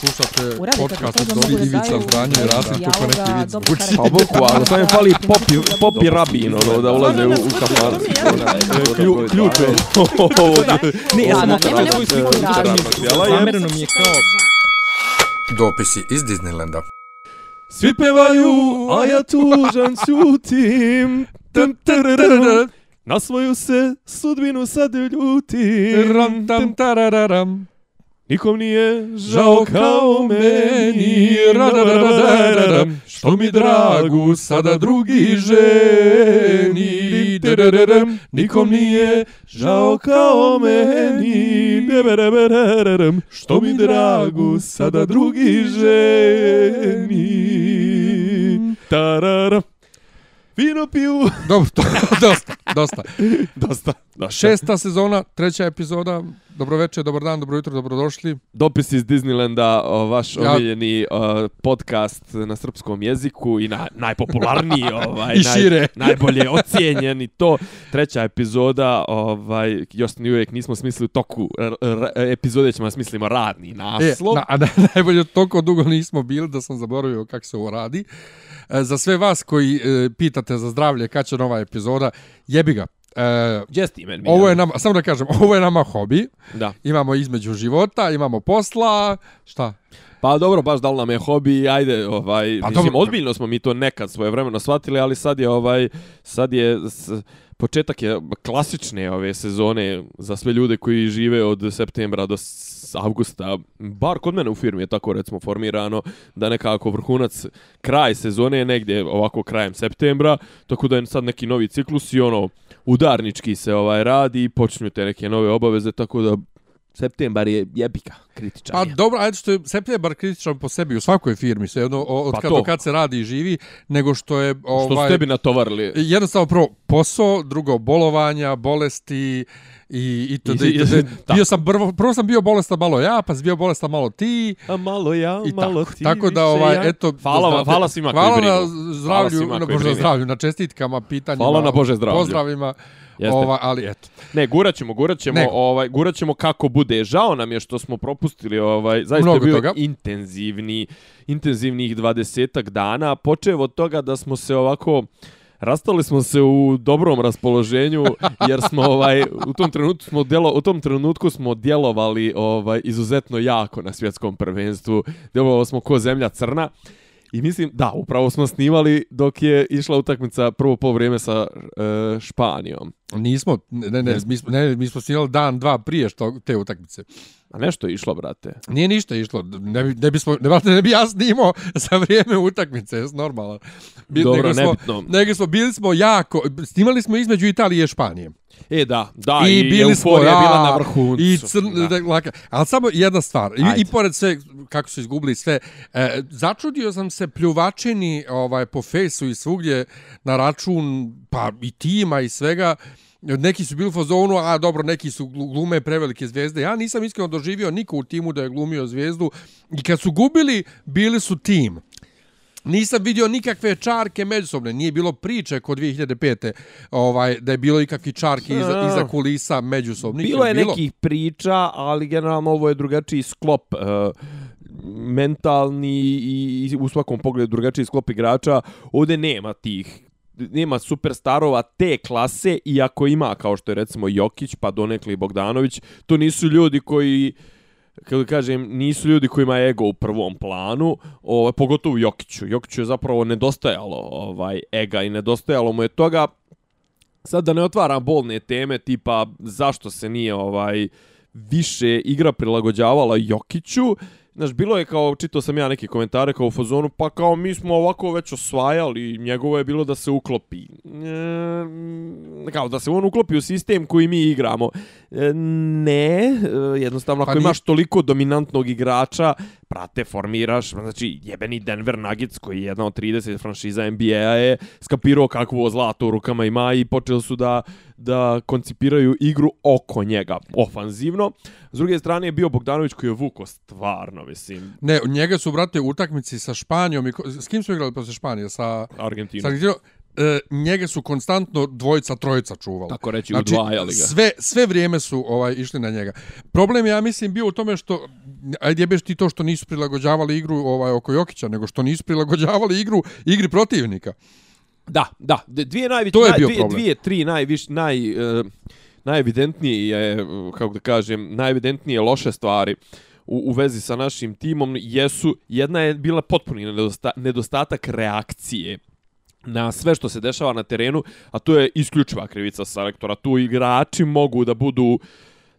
Slušate Uradi, podcast od Dobri Ivica Zdranje i Rasim kako neki vic dobro zvuči. Pa boku, ali samo je fali popi, popi rabin, ono, da ulaze u, u. Klju, ključ je. Ne, ja sam svoju sliku. Zamereno mi je kao... Dopisi iz Disneylanda. Svi pevaju, a ja tužan ćutim. Tum. Na svoju se sudbinu sad ljutim. Ram tam tarararam. Nikom nije žao kao meni. Što mi dragu sada drugi ženi. Nikom nije žao kao meni. Što mi dragu sada drugi ženi. Tararam. Vino piju. Dobro, to, dosta, dosta. Dosta. Da, Šesta sezona, treća epizoda. Dobroveče, dobar dan, dobro jutro, dobrodošli. Dopis iz Disneylanda, o, vaš Ja- omiljeni o, podcast na srpskom jeziku i na, najpopularniji, ovaj, I šire. Naj, najbolje ocijenjen i to. Treća epizoda, ovaj, još ni uvijek nismo smislili u toku r, r, epizode, ćemo smislimo radni E, naslov. na, a na, najbolje toliko dugo nismo bili da sam zaboravio kako se ovo radi. E, za sve vas koji e, pitate za zdravlje, kad će nova epizoda, jebi ga. E, meni? ovo je nama, samo da kažem, ovo je nama hobi. Da. Imamo između života, imamo posla, šta? Pa dobro, baš da li nam je hobi, ajde, ovaj, Pa mislim, dobro. ozbiljno smo mi to nekad svoje vremeno shvatili, ali sad je ovaj, sad je, s, početak je klasične ove sezone za sve ljude koji žive od septembra do avgusta, bar kod mene u firmi je tako recimo formirano da nekako vrhunac kraj sezone je negdje ovako krajem septembra, tako da je sad neki novi ciklus i ono udarnički se ovaj radi i počinju te neke nove obaveze, tako da septembar je jebika, kritičan Pa je. dobro, ajde što je septembar kritičan po sebi u svakoj firmi, sve jedno od Pa kad, to. kad se radi i živi, nego što je... Ovaj, Što su tebi natovarili? Jednostavno prvo posao, drugo bolovanja, bolesti i i to i- da. bio sam prvo, prvo sam bio bolestan malo ja, pa sam bio bolestan malo ti A malo ja, i malo tako. ti. tako da ovaj ja. eto Hvala, vam, hvala svima koji brinu. na Hvala zdravlju, svima na bože zdravlju, na čestitkama, pitanjima. Hvala na Bože zdravlju. Pozdravima. Jeste. Ova, ali eto. Ne, gurat ćemo, gurat ćemo, Nego. ovaj, gurat ćemo kako bude. Žao nam je što smo propustili, ovaj, zaista Mnogo je bio toga. intenzivni, intenzivnih dvadesetak dana. Počeo od toga da smo se ovako, Rastali smo se u dobrom raspoloženju jer smo ovaj u tom trenutku smo djelo, u tom trenutku smo djelovali ovaj izuzetno jako na svjetskom prvenstvu. Djelovali smo ko zemlja crna. I mislim, da, upravo smo snimali dok je išla utakmica prvo pol sa e, Španijom. Nismo, ne, ne, Ne. mi smo, ne, mi smo snimali dan, dva prije što te utakmice. A nešto je išlo, brate. Nije ništa išlo. Ne bi, ne bismo, ne, brate, ne bi ja snimao za vrijeme utakmice, je normalno. Bi, Dobro, nego smo, nebitno. nego smo, bili smo jako, snimali smo između Italije i Španije. E, da, da, I, i, bili smo, ja, bila na vrhuncu. I crn, da. laka. Ali samo jedna stvar. I, Ajde. I pored sve, kako su izgubili sve, e, začudio sam se pljuvačini ovaj, po fejsu i svugdje na račun, pa i tima i svega, neki su bili u fazonu, a dobro, neki su glu- glume prevelike zvezde. Ja nisam iskreno doživio niko u timu da je glumio zvezdu. I kad su gubili, bili su tim. Nisam vidio nikakve čarke međusobne, nije bilo priče kod 2005. Ovaj, da je bilo ikakvi čarke iza, A. iza kulisa međusobnih. Bilo je Jel nekih priča, ali generalno ovo je drugačiji sklop uh, mentalni i u svakom pogledu drugačiji sklop igrača. Ovdje nema tih nema superstarova te klase, iako ima, kao što je recimo Jokić, pa donekli Bogdanović, to nisu ljudi koji kako da kažem, nisu ljudi kojima je ego u prvom planu, ovaj, pogotovo Jokiću. Jokiću je zapravo nedostajalo ovaj ega i nedostajalo mu je toga. Sad da ne otvaram bolne teme, tipa zašto se nije ovaj više igra prilagođavala Jokiću, Znaš, bilo je kao, čitao sam ja neke komentare kao u fazonu, pa kao mi smo ovako već osvajali, njegovo je bilo da se uklopi. E, kao da se on uklopi u sistem koji mi igramo. E, ne, e, jednostavno Pa ako nije- imaš toliko dominantnog igrača, prate, formiraš, znači jebeni Denver Nuggets koji je jedna od 30 franšiza NBA-a je skapirao kakvo zlato u rukama ima i počeli su da, da koncipiraju igru oko njega, ofanzivno. S druge strane je bio Bogdanović koji je vuko stvarno, mislim, Ne, njega su, brate, u utakmici sa Španijom. I, ko- s kim su igrali posle Španije? Sa, Argentinu. sa Argentinom. E, njega su konstantno dvojica, trojica čuvali. Tako reći, Znači, udvajali ga. sve, sve vrijeme su ovaj išli na njega. Problem je, ja mislim, bio u tome što ajde jebeš ti to što nisu prilagođavali igru ovaj oko Jokića, nego što nisu prilagođavali igru igri protivnika. Da, da, dvije bio dvije, problem. dvije, tri najviš, naj, uh, najevidentnije je, kako da kažem, najevidentnije loše stvari u, u vezi sa našim timom jesu, jedna je bila potpuni nedosta, nedostatak reakcije na sve što se dešava na terenu, a to je isključiva krivica selektora. Tu igrači mogu da budu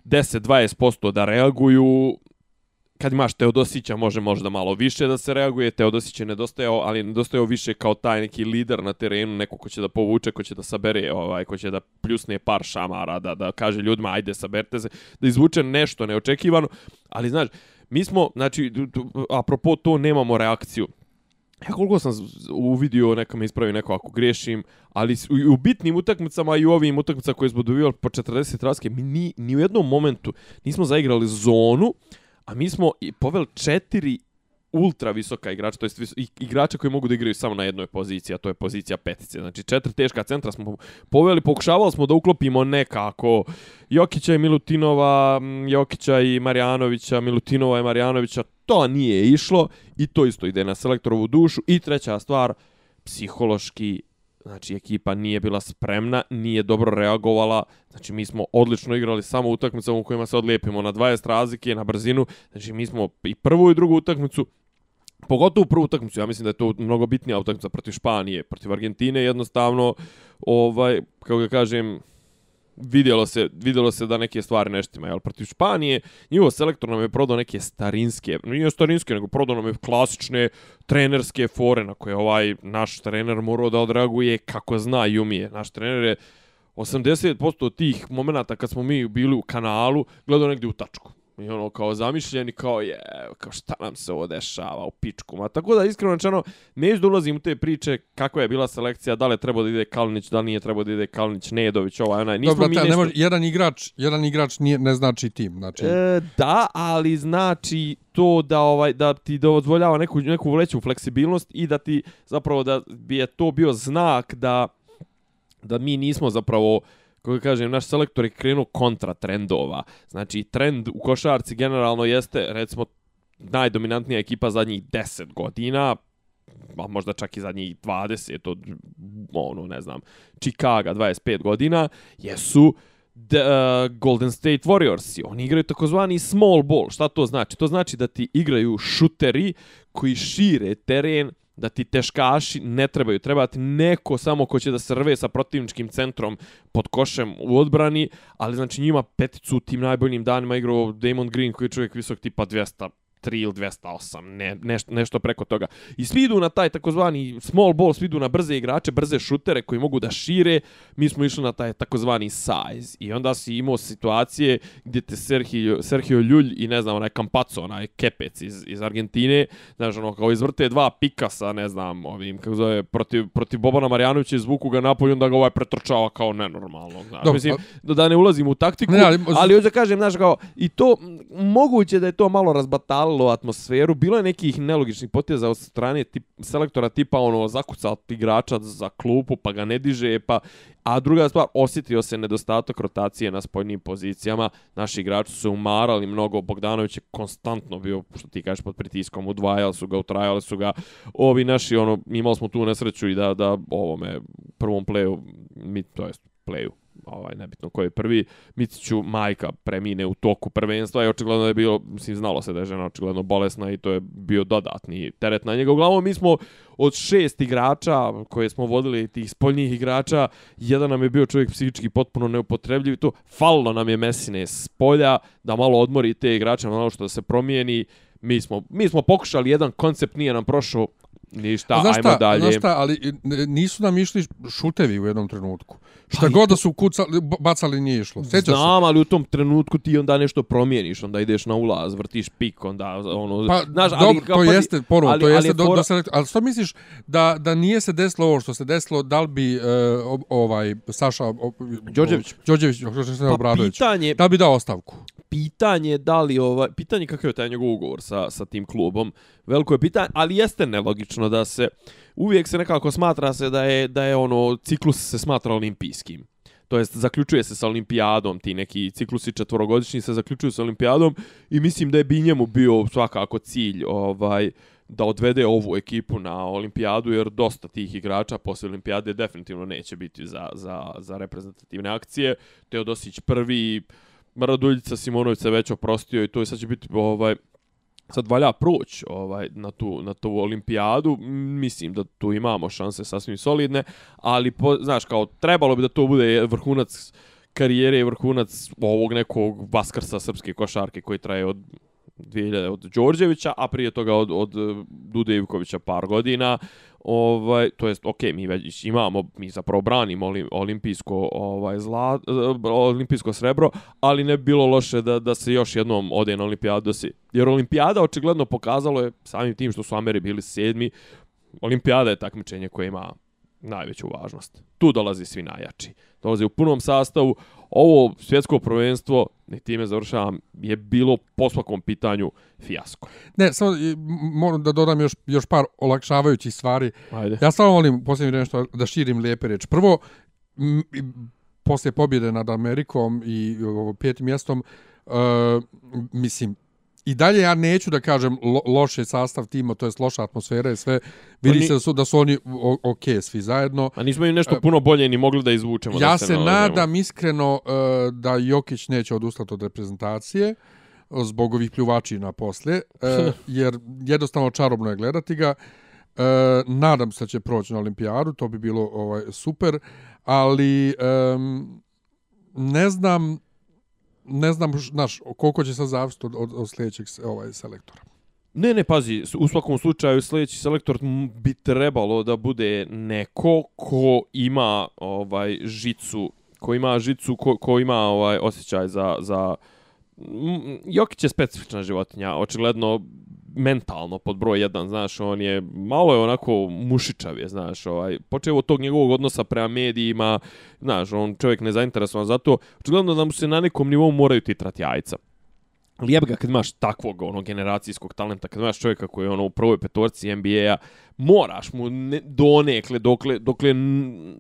10-20% da reaguju, kad imaš Teodosića može možda malo više da se reaguje, Teodosić je nedostajao, ali nedostajao više kao taj neki lider na terenu, neko ko će da povuče, ko će da sabere, ovaj, ko će da pljusne par šamara, da, da kaže ljudima ajde saberte se, da izvuče nešto neočekivano, ali znaš, mi smo, znači, apropo to nemamo reakciju. Ja koliko sam uvidio, neka me ispravi neko ako grešim, ali u bitnim utakmicama i u ovim utakmicama koje smo dobivali po 40 raske, mi ni, ni u jednom momentu nismo zaigrali zonu, a mi smo poveli četiri ultra visoka igrača, to jest igrača koji mogu da igraju samo na jednoj poziciji, a to je pozicija petice. Znači četiri teška centra smo poveli, pokušavali smo da uklopimo nekako Jokića i Milutinova, Jokića i Marjanovića, Milutinova i Marjanovića, to nije išlo i to isto ide na selektorovu dušu. I treća stvar, psihološki znači ekipa nije bila spremna, nije dobro reagovala, znači mi smo odlično igrali samo utakmice u kojima se odlijepimo. Na 20 razlike, na brzinu, znači mi smo i prvu i drugu utakmicu, pogotovo prvu utakmicu, ja mislim da je to mnogo bitnija utakmica protiv Španije, protiv Argentine, jednostavno, ovaj, kako ga kažem, vidjelo se, vidjelo se da neke stvari neštima, jel, protiv Španije, njivo selektor nam je prodao neke starinske, nije starinske, nego prodao nam je klasične trenerske fore na koje ovaj naš trener morao da odreaguje kako zna i umije. Naš trener je 80% tih momenata kad smo mi bili u kanalu gledao negdje u tačku. I ono kao zamišljeni, kao je, kao šta nam se ovo dešava u pičku. Ma tako da iskreno rečeno, neću da ulazim u te priče kakva je bila selekcija, da li je trebao da ide Kalinić, da li nije trebao da ide Kalinić, Nedović, ovaj, onaj. Nismo Dobro, mi nešto... ne može, jedan igrač, jedan igrač nije, ne znači tim. Znači... E, da, ali znači to da ovaj da ti dozvoljava neku neku veću fleksibilnost i da ti zapravo da bi je to bio znak da da mi nismo zapravo kako kažem, naš selektor je krenuo kontra trendova. Znači, trend u košarci generalno jeste, recimo, najdominantnija ekipa zadnjih 10 godina, a možda čak i zadnjih 20, od, ono, ne znam, Chicago 25 godina, jesu the, uh, e, Golden State Warriors. Oni igraju takozvani small ball. Šta to znači? To znači da ti igraju šuteri koji šire teren da ti teškaši ne trebaju. Treba ti neko samo ko će da srve sa protivničkim centrom pod košem u odbrani, ali znači njima peticu u tim najboljim danima igrao Damon Green koji je čovjek visok tipa 200 203 ili 208, ne, nešto, nešto preko toga. I svi idu na taj takozvani small ball, svi idu na brze igrače, brze šutere koji mogu da šire. Mi smo išli na taj takozvani size. I onda si imao situacije gdje te Sergio, Sergio Ljulj i ne znam, onaj Campazzo, onaj Kepec iz, iz Argentine, znaš, ono, kao izvrte dva pikasa, ne znam, ovim, kako zove, protiv, protiv Bobana Marjanovića iz Vuku ga napolju, onda ga ovaj pretrčava kao nenormalno. Znaš, Dobre, mislim, da, da ne ulazim u taktiku, ne, ali, ali hoću da kažem, znaš, kao, i to, moguće da je to malo razbatalo upalilo atmosferu. Bilo je nekih nelogičnih poteza od strane tip, selektora tipa ono zakuca igrača za klupu pa ga ne diže pa a druga stvar osjetio se nedostatak rotacije na spoljnim pozicijama. Naši igrači su umarali mnogo. Bogdanović je konstantno bio što ti kažeš pod pritiskom udvajali su ga, utrajali su ga. Ovi naši ono imali smo tu nesreću i da da ovome prvom pleju mi to jest pleju ovaj nebitno ko je prvi Miciću majka premine u toku prvenstva i očigledno je bilo mislim znalo se da je žena očigledno bolesna i to je bio dodatni teret na njega uglavnom mi smo od šest igrača koje smo vodili tih spoljnih igrača jedan nam je bio čovjek psihički potpuno neupotrebljiv i to fallo nam je Mesine s polja da malo odmori te igrače malo što da se promijeni mi smo mi smo pokušali jedan koncept nije nam prošao Ništa, šta, ajmo dalje. Znaš šta, ali nisu nam išli šutevi u jednom trenutku. Šta pa god da su kucali, bacali nije išlo. Sjećaš Znam, se? ali u tom trenutku ti onda nešto promijeniš, onda ideš na ulaz, vrtiš pik, onda ono... Pa, znaš, dobro, ali, to pa, jeste, ponovno, ali, to jeste ali, do, do selektor... Ali što misliš da, da nije se desilo ovo što se desilo, da li bi uh, ovaj, Saša... Đorđević. Đorđević, pa, pitanje... Da bi dao ostavku? pitanje da li ovaj pitanje kakav je taj njegov ugovor sa sa tim klubom veliko je pitanje ali jeste nelogično da se uvijek se nekako smatra se da je da je ono ciklus se smatra olimpijskim to jest zaključuje se sa olimpijadom, ti neki ciklusi četvorogodišnji se zaključuju sa olimpijadom i mislim da je bi njemu bio svakako cilj ovaj da odvede ovu ekipu na olimpijadu, jer dosta tih igrača posle olimpijade definitivno neće biti za, za, za reprezentativne akcije. Teodosić prvi, Maraduljica Simonović se već oprostio i to je sad će biti ovaj, sad valja proći ovaj, na, tu, na tu olimpijadu. Mislim da tu imamo šanse sasvim solidne, ali po, znaš, kao trebalo bi da to bude vrhunac karijere i vrhunac ovog nekog vaskrsa srpske košarke koji traje od 2000 od Đorđevića, a prije toga od, od eh, Dude Ivkovića par godina. Ovaj, to jest, ok, mi već imamo, mi zapravo branimo olimpijsko, ovaj, zla, eh, olimpijsko srebro, ali ne bilo loše da, da se još jednom ode na olimpijadu. Si. Jer olimpijada očigledno pokazalo je, samim tim što su Ameri bili sedmi, olimpijada je takmičenje koje ima najveću važnost. Tu dolazi svi najjači. Dolazi u punom sastavu. Ovo svjetsko prvenstvo, ne time završavam, je bilo po svakom pitanju fijasko. Ne, samo moram da dodam još, još par olakšavajućih stvari. Ajde. Ja samo volim posljednje vreme što da širim lijepe reči. Prvo, m, poslije pobjede nad Amerikom i ovo, petim mjestom, uh, mislim, I dalje ja neću da kažem lo, loše sastav tima, to jest loša atmosfera i sve. Vidi se da su, da su oni ok svi zajedno. A nismo im nešto e, puno bolje ni mogli da izvučemo. Ja da se, se nadam iskreno uh, da Jokić neće odustati od reprezentacije zbog ovih pljuvačina posle, uh, jer jednostavno čarobno je gledati ga. Uh, nadam se da će proći na olimpijadu, to bi bilo ovaj super, ali um, ne znam ne znam naš, koliko će sad zavisiti od, od, od sljedećeg ovaj, selektora. Ne, ne, pazi, u svakom slučaju sljedeći selektor bi trebalo da bude neko ko ima ovaj žicu, ko ima žicu, ko, ko ima ovaj osjećaj za, za Jokić je specifična životinja, očigledno mentalno pod broj jedan, znaš, on je malo je onako mušičav je, znaš, ovaj, počeo od tog njegovog odnosa prema medijima, znaš, on čovjek nezainteresovan za to, očigledno da mu se na nekom nivou moraju titrati jajca. Lijep ga kad imaš takvog ono, generacijskog talenta, kad imaš čovjeka koji je ono, u prvoj petorci NBA-a, moraš mu ne, donekle, dokle, dokle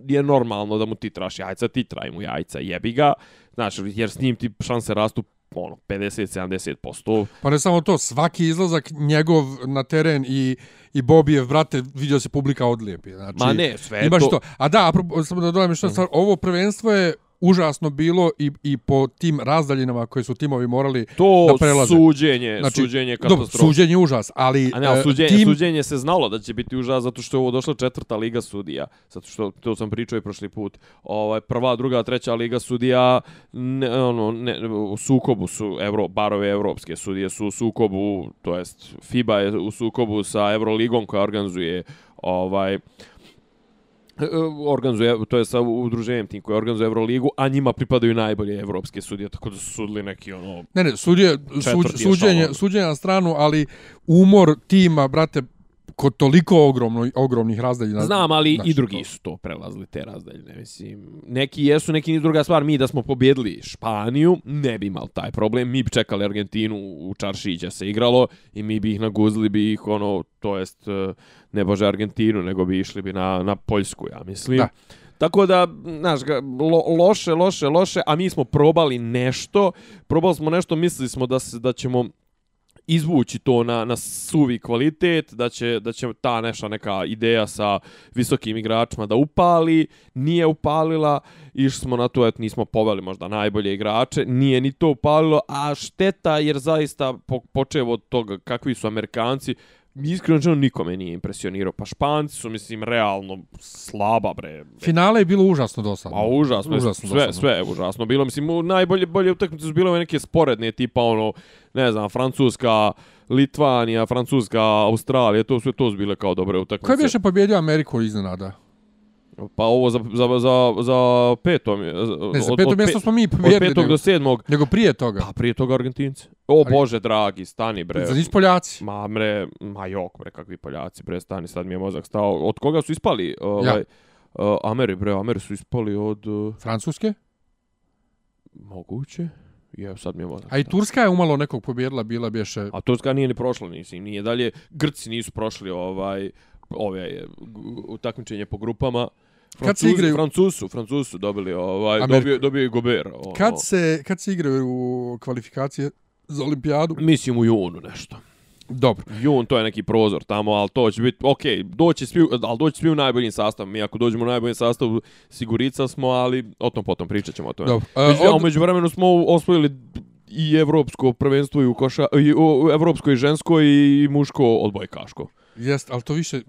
je normalno da mu titraš jajca, titraj mu jajca, jebi ga, znaš, jer s njim ti šanse rastu ono 50-70%. Pa ne samo to, svaki izlazak njegov na teren i i Bobijev brate vidio se publika odlijepi znači Ma ne, sve imaš to. to. a da apropo, samo da dodam što mm. stvar ovo prvenstvo je užasno bilo i, i po tim razdaljinama koje su timovi morali to da prelaze. To suđenje, znači, suđenje katastrofa. suđenje užas, ali... A ne, suđenje, tim... suđenje se znalo da će biti užas zato što je ovo došla četvrta liga sudija. Zato što, to sam pričao i prošli put, ovaj, prva, druga, treća liga sudija ne, ono, ne, u sukobu su Euro, barove evropske sudije su u sukobu, to jest FIBA je u sukobu sa Euroligom koja organizuje ovaj E, organizuje, to je sa udruženjem tim koji organizuje Euroligu, a njima pripadaju najbolje evropske sudije, tako da su sudili neki ono... Ne, ne, sudije, suđ, suđenje, suđenje na stranu, ali umor tima, brate, kod toliko ogromno, ogromnih razdaljina. Znam, ali znači, i drugi to... su to prelazili, te razdaljine. Mislim, neki jesu, neki ni druga stvar. Mi da smo pobjedili Španiju, ne bi imali taj problem. Mi bi čekali Argentinu u Čaršića se igralo i mi bi ih naguzili, bi ih, ono, to jest, e, ne bože Argentinu, nego bi išli bi na, na Poljsku, ja mislim. Da. Tako da, znaš, lo, loše, loše, loše, a mi smo probali nešto, probali smo nešto, mislili smo da, se, da ćemo izvući to na, na suvi kvalitet, da će, da će ta neša neka ideja sa visokim igračima da upali, nije upalila, išli smo na to, et nismo poveli možda najbolje igrače, nije ni to upalilo, a šteta jer zaista po, počeo od toga kakvi su Amerikanci, iskreno čeno nikome nije impresionirao. Pa Španci su, mislim, realno slaba, bre. Finale je bilo užasno dosadno. A užasno, užasno sve, dosadno. sve je užasno bilo. Mislim, najbolje bolje utakmice su bile neke sporedne, tipa ono, ne znam, Francuska, Litvanija, Francuska, Australija, to sve to su bile kao dobre utakmice. Ko je više pobjedio Ameriku iznenada? Pa ovo za, za, za, za petom. Ne, za petom mjesto smo mi pobjedili. Od petog nego, do sedmog. Nego prije toga. Pa prije toga Argentinci. O Ali, bože dragi, stani bre. Za njih Poljaci. Ma bre, ma jok bre, kakvi Poljaci bre, stani, sad mi je mozak stao. Od koga su ispali? Ovaj, ja. Uh, Ameri bre, Ameri su ispali od... Uh, Francuske? Moguće. Je, sad mi je mozak. A i Turska je umalo nekog pobjedila, bila bješe... A Turska nije ni prošla, nisi, nije dalje. Grci nisu prošli ovaj ove takmičenje po grupama. Kad se igraju... Francuzu, Francuzu dobili, ovaj, Ameriku. dobio, dobio je Gober. Ono, Kad se, kad se igraju u kvalifikacije za olimpijadu? Mislim u junu nešto. Dobro. Jun, to je neki prozor tamo, ali to će biti, ok, doći svi, ali doći svi u najboljim sastavu. Mi ako dođemo u najboljim sastavu, sigurica smo, ali o tom potom pričat ćemo o tome. Dobro. Uh, E, Među, od- od... Među vremenu smo osvojili i evropsko prvenstvo i u koša, i u evropsko i žensko i muško odbojkaško. Jest, ali to više, e,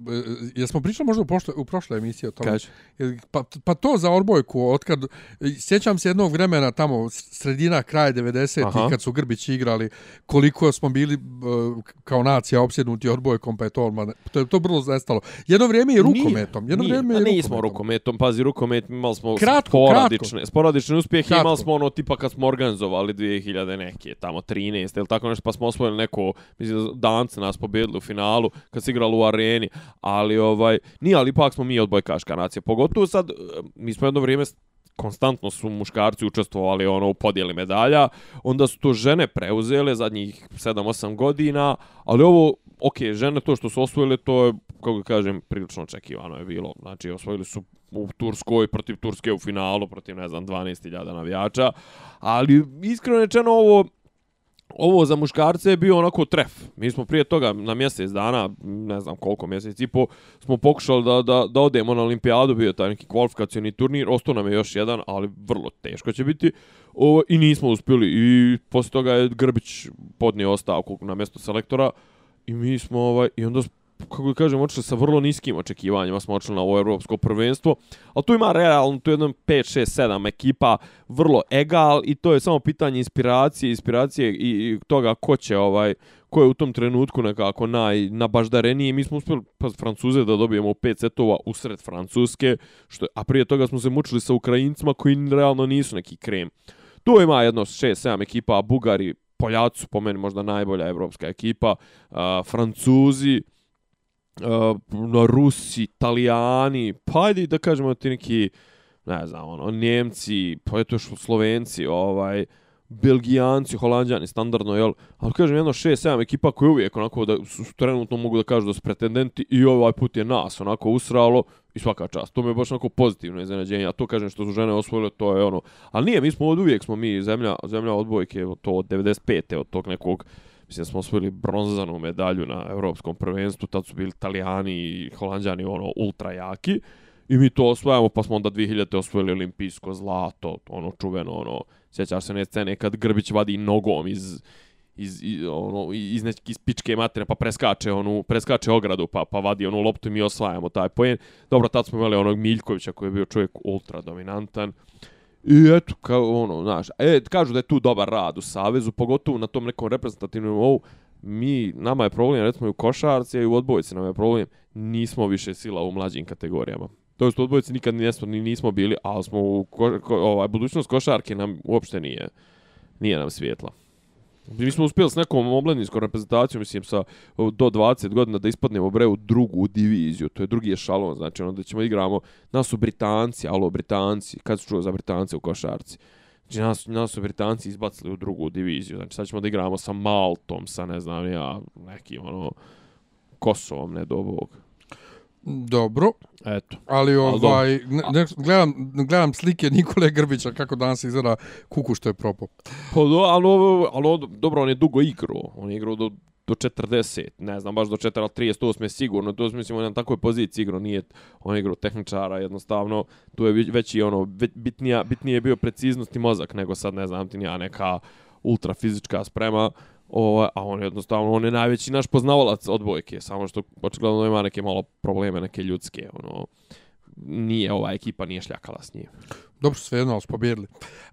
jesmo pričali možda u, prošle, u prošloj emisiji o tome? Kaži. Pa, pa to za odbojku, otkad, sjećam se jednog vremena tamo, sredina, kraj 90-ih, Aha. kad su Grbići igrali, koliko smo bili e, kao nacija opsjednuti odbojkom, pa je to odmah, to je to brzo nestalo. Jedno vrijeme i rukometom, jedno Nije, vrijeme a i nismo rukometom. rukometom, pazi, rukomet imali smo Kratko, sporadične, sporadične uspjehe, Kratko. imali smo ono tipa kad smo organizovali 2000 neke, tamo 13 ili tako nešto, pa smo osvojili neko, mislim, dance nas pobedili u finalu, kad se igralo u areni, ali ovaj, nije, ali ipak smo mi odbojkaška nacija, pogotovo sad, eh, mi smo jedno vrijeme konstantno su muškarci učestvovali ono u podjeli medalja, onda su to žene preuzele zadnjih 7-8 godina, ali ovo, ok, žene to što su osvojile, to je, kako da kažem, prilično očekivano je bilo. Znači, osvojili su u Turskoj, protiv Turske u finalu, protiv, ne znam, 12.000 navijača, ali iskreno rečeno ovo, ovo za muškarce je bio onako tref. Mi smo prije toga na mjesec dana, ne znam koliko mjesec i po, smo pokušali da, da, da odemo na olimpijadu, bio taj neki kvalifikacioni turnir, ostao nam je još jedan, ali vrlo teško će biti. O, I nismo uspjeli i posle toga je Grbić podnio ostavku na mjesto selektora i mi smo, ovaj, i onda kako kažem, očeli sa vrlo niskim očekivanjima smo očeli na ovo evropsko prvenstvo, ali tu ima realno, tu je jedan 5, 6, 7 ekipa, vrlo egal i to je samo pitanje inspiracije, inspiracije i, i toga ko će ovaj, ko je u tom trenutku nekako naj, nabaždareniji. Mi smo uspjeli pa, Francuze da dobijemo pet setova usred Francuske, što, a prije toga smo se mučili sa Ukrajincima koji realno nisu neki krem. Tu ima jedno 6-7 ekipa, Bugari, Poljaci su po meni možda najbolja evropska ekipa, a, Francuzi, Eh, na Rusi, Italijani, pa ajde da kažemo ti neki, ne znam, ono, Njemci, pa eto još Slovenci, ovaj, Belgijanci, Holandjani, standardno, jel? Ali kažem, jedno 6-7 ekipa koje uvijek onako da su, trenutno mogu da kažu da su pretendenti i ovaj put je nas onako usralo i svaka čast. To mi je baš onako pozitivno iznenađenje. A to kažem što su žene osvojile, to je ono. Ali nije, mi smo od uvijek smo mi zemlja, zemlja odbojke, to od 95. od tog nekog Mislim da smo osvojili bronzanu medalju na evropskom prvenstvu, tad su bili italijani i holandjani ono ultra jaki. I mi to osvajamo, pa smo onda 2000. osvojili olimpijsko zlato, ono čuveno, ono, sjećaš se ne scene kad Grbić vadi nogom iz, iz, iz, ono, iz neke iz pičke materne, pa preskače onu, preskače ogradu, pa, pa vadi onu loptu i mi osvajamo taj poen. Dobro, tad smo imali onog Miljkovića koji je bio čovjek ultra dominantan. I eto, kao ono, znaš, e, kažu da je tu dobar rad u Savezu, pogotovo na tom nekom reprezentativnom ovu, mi, nama je problem, recimo i u košarci, a i u odbojci nam je problem, nismo više sila u mlađim kategorijama. To jest u odbojci nikad nismo, ni nismo bili, ali smo u ko, ko, ovaj, budućnost košarke nam uopšte nije, nije nam svjetla. Mi smo uspjeli s nekom omladinskom reprezentacijom, mislim, sa do 20 godina da ispadnemo bre u drugu diviziju, to je drugi ešalon, znači ono da ćemo igramo, nas su Britanci, alo Britanci, kad su čuo za Britance u košarci? Znači nas, nas su Britanci izbacili u drugu diviziju, znači sad ćemo da igramo sa Maltom, sa ne znam ja, nekim ono, Kosovom, ne do Boga. Dobro, Eto. ali ovaj, ne, ne, gledam, gledam slike Nikole Grbića kako danas izgleda kuku što je propo. Pa do, ali, ali dobro, on je dugo igrao. On je igrao do, do 40, ne znam, baš do 4, ali 38 sigurno. To mislim, on je na takvoj poziciji igrao, nije, on je igrao tehničara, jednostavno, tu je veći, ono, već, bitnija, bitnije je bio preciznost i mozak, nego sad, ne znam ti, ja neka ultra fizička sprema, O, a on je jednostavno, on je najveći naš poznavalac odbojke, samo što očigledno ima neke malo probleme, neke ljudske, ono, nije ova ekipa nije šljakala s njim. Dobro, sve jedno, ali su pobjedili.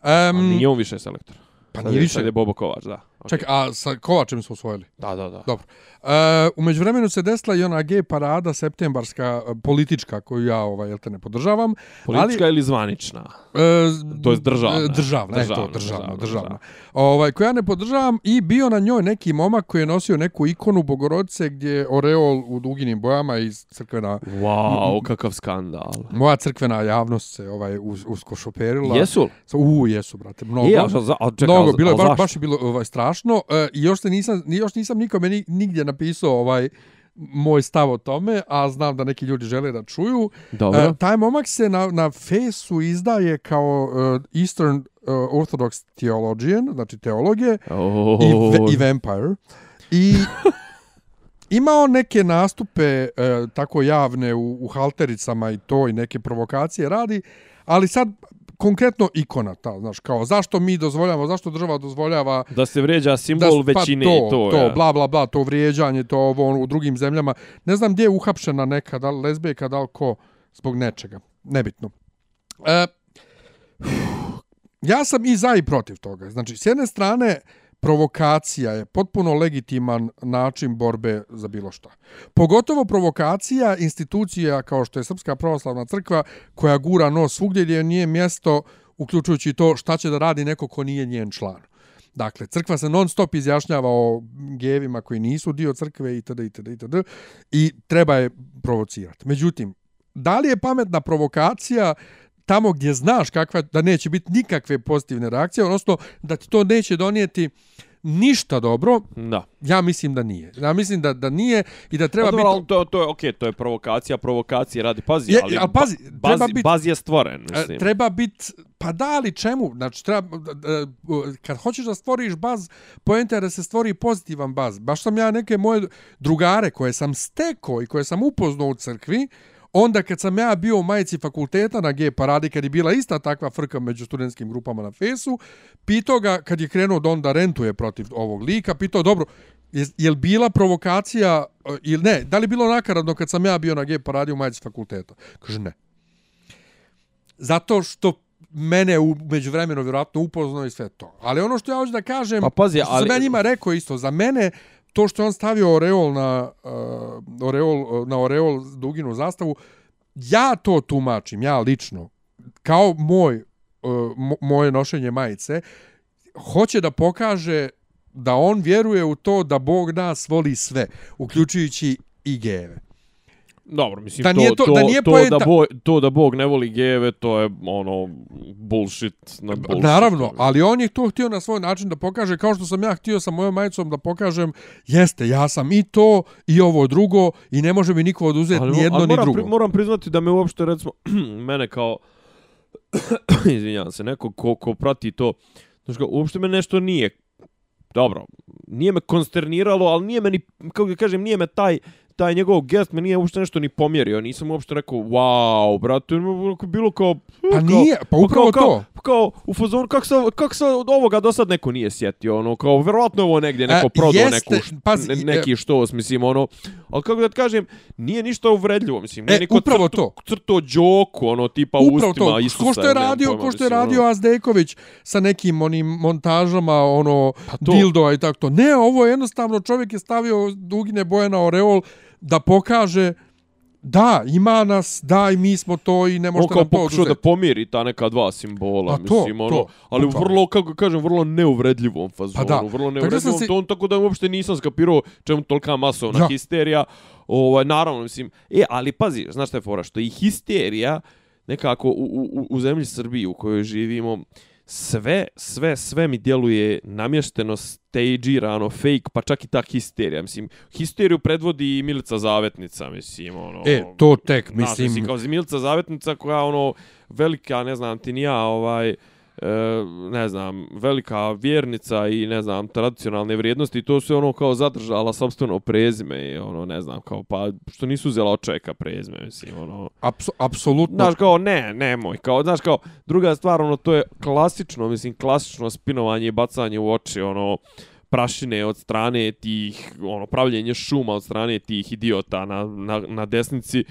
Um, Um, nije on više selektor. pa nije je- više. Sad je Bobo Kovač, da. Okay. Čekaj, a sa Kovačem su osvojili? Da, da, da. Dobro. Uh, umeđu vremenu se desila i ona gej parada septembarska uh, politička koju ja ovaj jel te ne podržavam. Politička ali, ili zvanična? Uh, To jest državna. Državna, državna, Državna, eto, državna, državna, državna. državna. Ovaj, koja ja ne podržavam i bio na njoj neki momak koji je nosio neku ikonu Bogorodice gdje je oreol u duginim bojama iz crkvena, Wow, kakav skandal. moja crkvena javnost se ovaj, us, usko šoperila. Jesu? U, jesu, brate, mnogo. Je, a, za, a čekaj, Mnogo, bilo je, baš, baš je bilo ovaj, strašno. E, I još, se nisam, ni- još nisam nikome ni, nigdje napisao ovaj, moj stav o tome, a znam da neki ljudi žele da čuju. Dobro. E, taj momak se na, na fesu izdaje kao uh, Eastern Orthodox Theologian, znači teologije, Oh. i, ve, i vampire. I imao neke nastupe e, tako javne u, u haltericama i to i neke provokacije radi, ali sad konkretno ikona ta, znaš, kao zašto mi dozvoljavamo, zašto država dozvoljava Da se vređa simbol da, većine pa i to, to. to ja. bla, bla, bla, to vrijeđanje, to ovo ono, u drugim zemljama. Ne znam gdje je uhapšena neka, da lezbijka, da li ko, zbog nečega. Nebitno. E, ja sam i za i protiv toga. Znači, s jedne strane, provokacija je potpuno legitiman način borbe za bilo šta. Pogotovo provokacija institucija kao što je Srpska pravoslavna crkva koja gura nos svugdje gdje nije mjesto uključujući to šta će da radi neko ko nije njen član. Dakle, crkva se non stop izjašnjava o gevima koji nisu dio crkve itd. itd. itd. i treba je provocirati. Međutim, da li je pametna provokacija tamo gdje znaš kakva, da neće biti nikakve pozitivne reakcije, odnosno da ti to neće donijeti ništa dobro, Da. ja mislim da nije. Ja mislim da da nije i da treba Pa biti... to, to je, okej, to je provokacija, provokacije radi, pazi, Je, ali, ali pazi, ba- treba baz, bit- baz je stvoren, E, mislim. treba biti, pa da, ali čemu? Znači, treba, e, kad hoćeš da stvoriš baz, poenta je da se stvori pozitivan baz. Baš sam ja neke moje drugare koje sam stekao i koje sam upoznao u crkvi, onda kad sam ja bio u majici fakulteta na G paradi, kad je bila ista takva frka među studentskim grupama na Fesu, pitao ga, kad je krenuo da onda rentuje protiv ovog lika, pitao, dobro, je, je li bila provokacija, e, ili ne, da li bilo nakaradno kad sam ja bio na G paradi u majici fakulteta? Kaže, ne zato što mene u međuvremenu vjerojatno upoznao i sve to. Ali ono što ja hoću da kažem, Pa pazi, što ali- sam ja njima rekao isto, za mene to što je on stavio oreol na, uh, oreol, eh, na oreol duginu zastavu, ja to tumačim, ja lično, kao moj, uh, moje nošenje majice, hoće da pokaže da on vjeruje u to da Bog nas voli sve, uključujući i geve. Dobro, mislim, Da to, nije to- to, da nije to, poenta- da bo, to da Bog ne voli gejeve, to je, ono, bullshit na bullshit. Naravno, ali on je to htio na svoj način da pokaže, kao što sam ja htio sa mojom majicom da pokažem, jeste, ja sam i to i ovo drugo i ne može mi niko oduzeti Ali, ni jedno ali ni drugo. Pri, moram priznati da me uopšte, recimo, mene kao, izvinjavam se, neko ko, ko prati to, znači, kao, uopšte me nešto nije, dobro, nije me konsterniralo, ali nije me ni, kako ga kažem, nije me taj, taj njegov gest me nije uopšte nešto ni pomjerio, nisam uopšte rekao, wow, brate, onako bilo kao... Pa kao- nije, pa upravo kao, to. Kao, kao u fazonu, kako se, kako se od ovoga do sad neko nije sjetio, ono, kao, verovatno ovo negdje neko E, prodao jeste, neku, pazi, ne, e- neki štos, mislim, ono, ali kako da ti kažem, nije ništa uvredljivo, mislim, nije E, niko upravo crto, to. crto džoku, ono, tipa Upravo ustima to, Isusa. ko što je radio, pojma, ko što je mislim, radio ono. Azdejković sa nekim onim montažama, ono, Pa to. dildova i tako to. Ne, ovo je jednostavno, čovjek je stavio dugine boje na oreol da pokaže da, ima nas, da, i mi smo to i ne On možete nam to pokušao da oduzeti. pomiri ta neka dva simbola, Pa to, mislim, ono, to, ali u bukvalno. vrlo, kako kažem, vrlo neuvredljivom fazonu, Pa da. vrlo Tako da neuvredljivom si- tonu, tako da uopšte nisam skapirao čemu tolika masovna Ja. histerija, ovaj, naravno, mislim, e, ali pazi, znaš šta je fora, što i histerija, nekako u, u, u zemlji Srbiji u kojoj živimo, sve, sve, sve mi djeluje namješteno, stageirano, fake, pa čak i ta histerija. Mislim, histeriju predvodi i Milica Zavetnica, mislim, ono... E, to tek, Znaš, mislim, mislim, kao Milica Zavetnica koja, ono, velika, ne znam, ti ni ja, ovaj, e, ne znam, velika vjernica i, ne znam, tradicionalne vrijednosti, to se ono kao zadržala sobstveno prezime i, ono, ne znam, kao, pa, što nisu uzela od čovjeka prezime, mislim, ono... apso, apsolutno. Znaš, kao, ne, nemoj, kao, znaš, kao, druga stvar, ono, to je klasično, mislim, klasično spinovanje i bacanje u oči, ono, prašine od strane tih, ono, pravljenje šuma od strane tih idiota na, na, na desnici,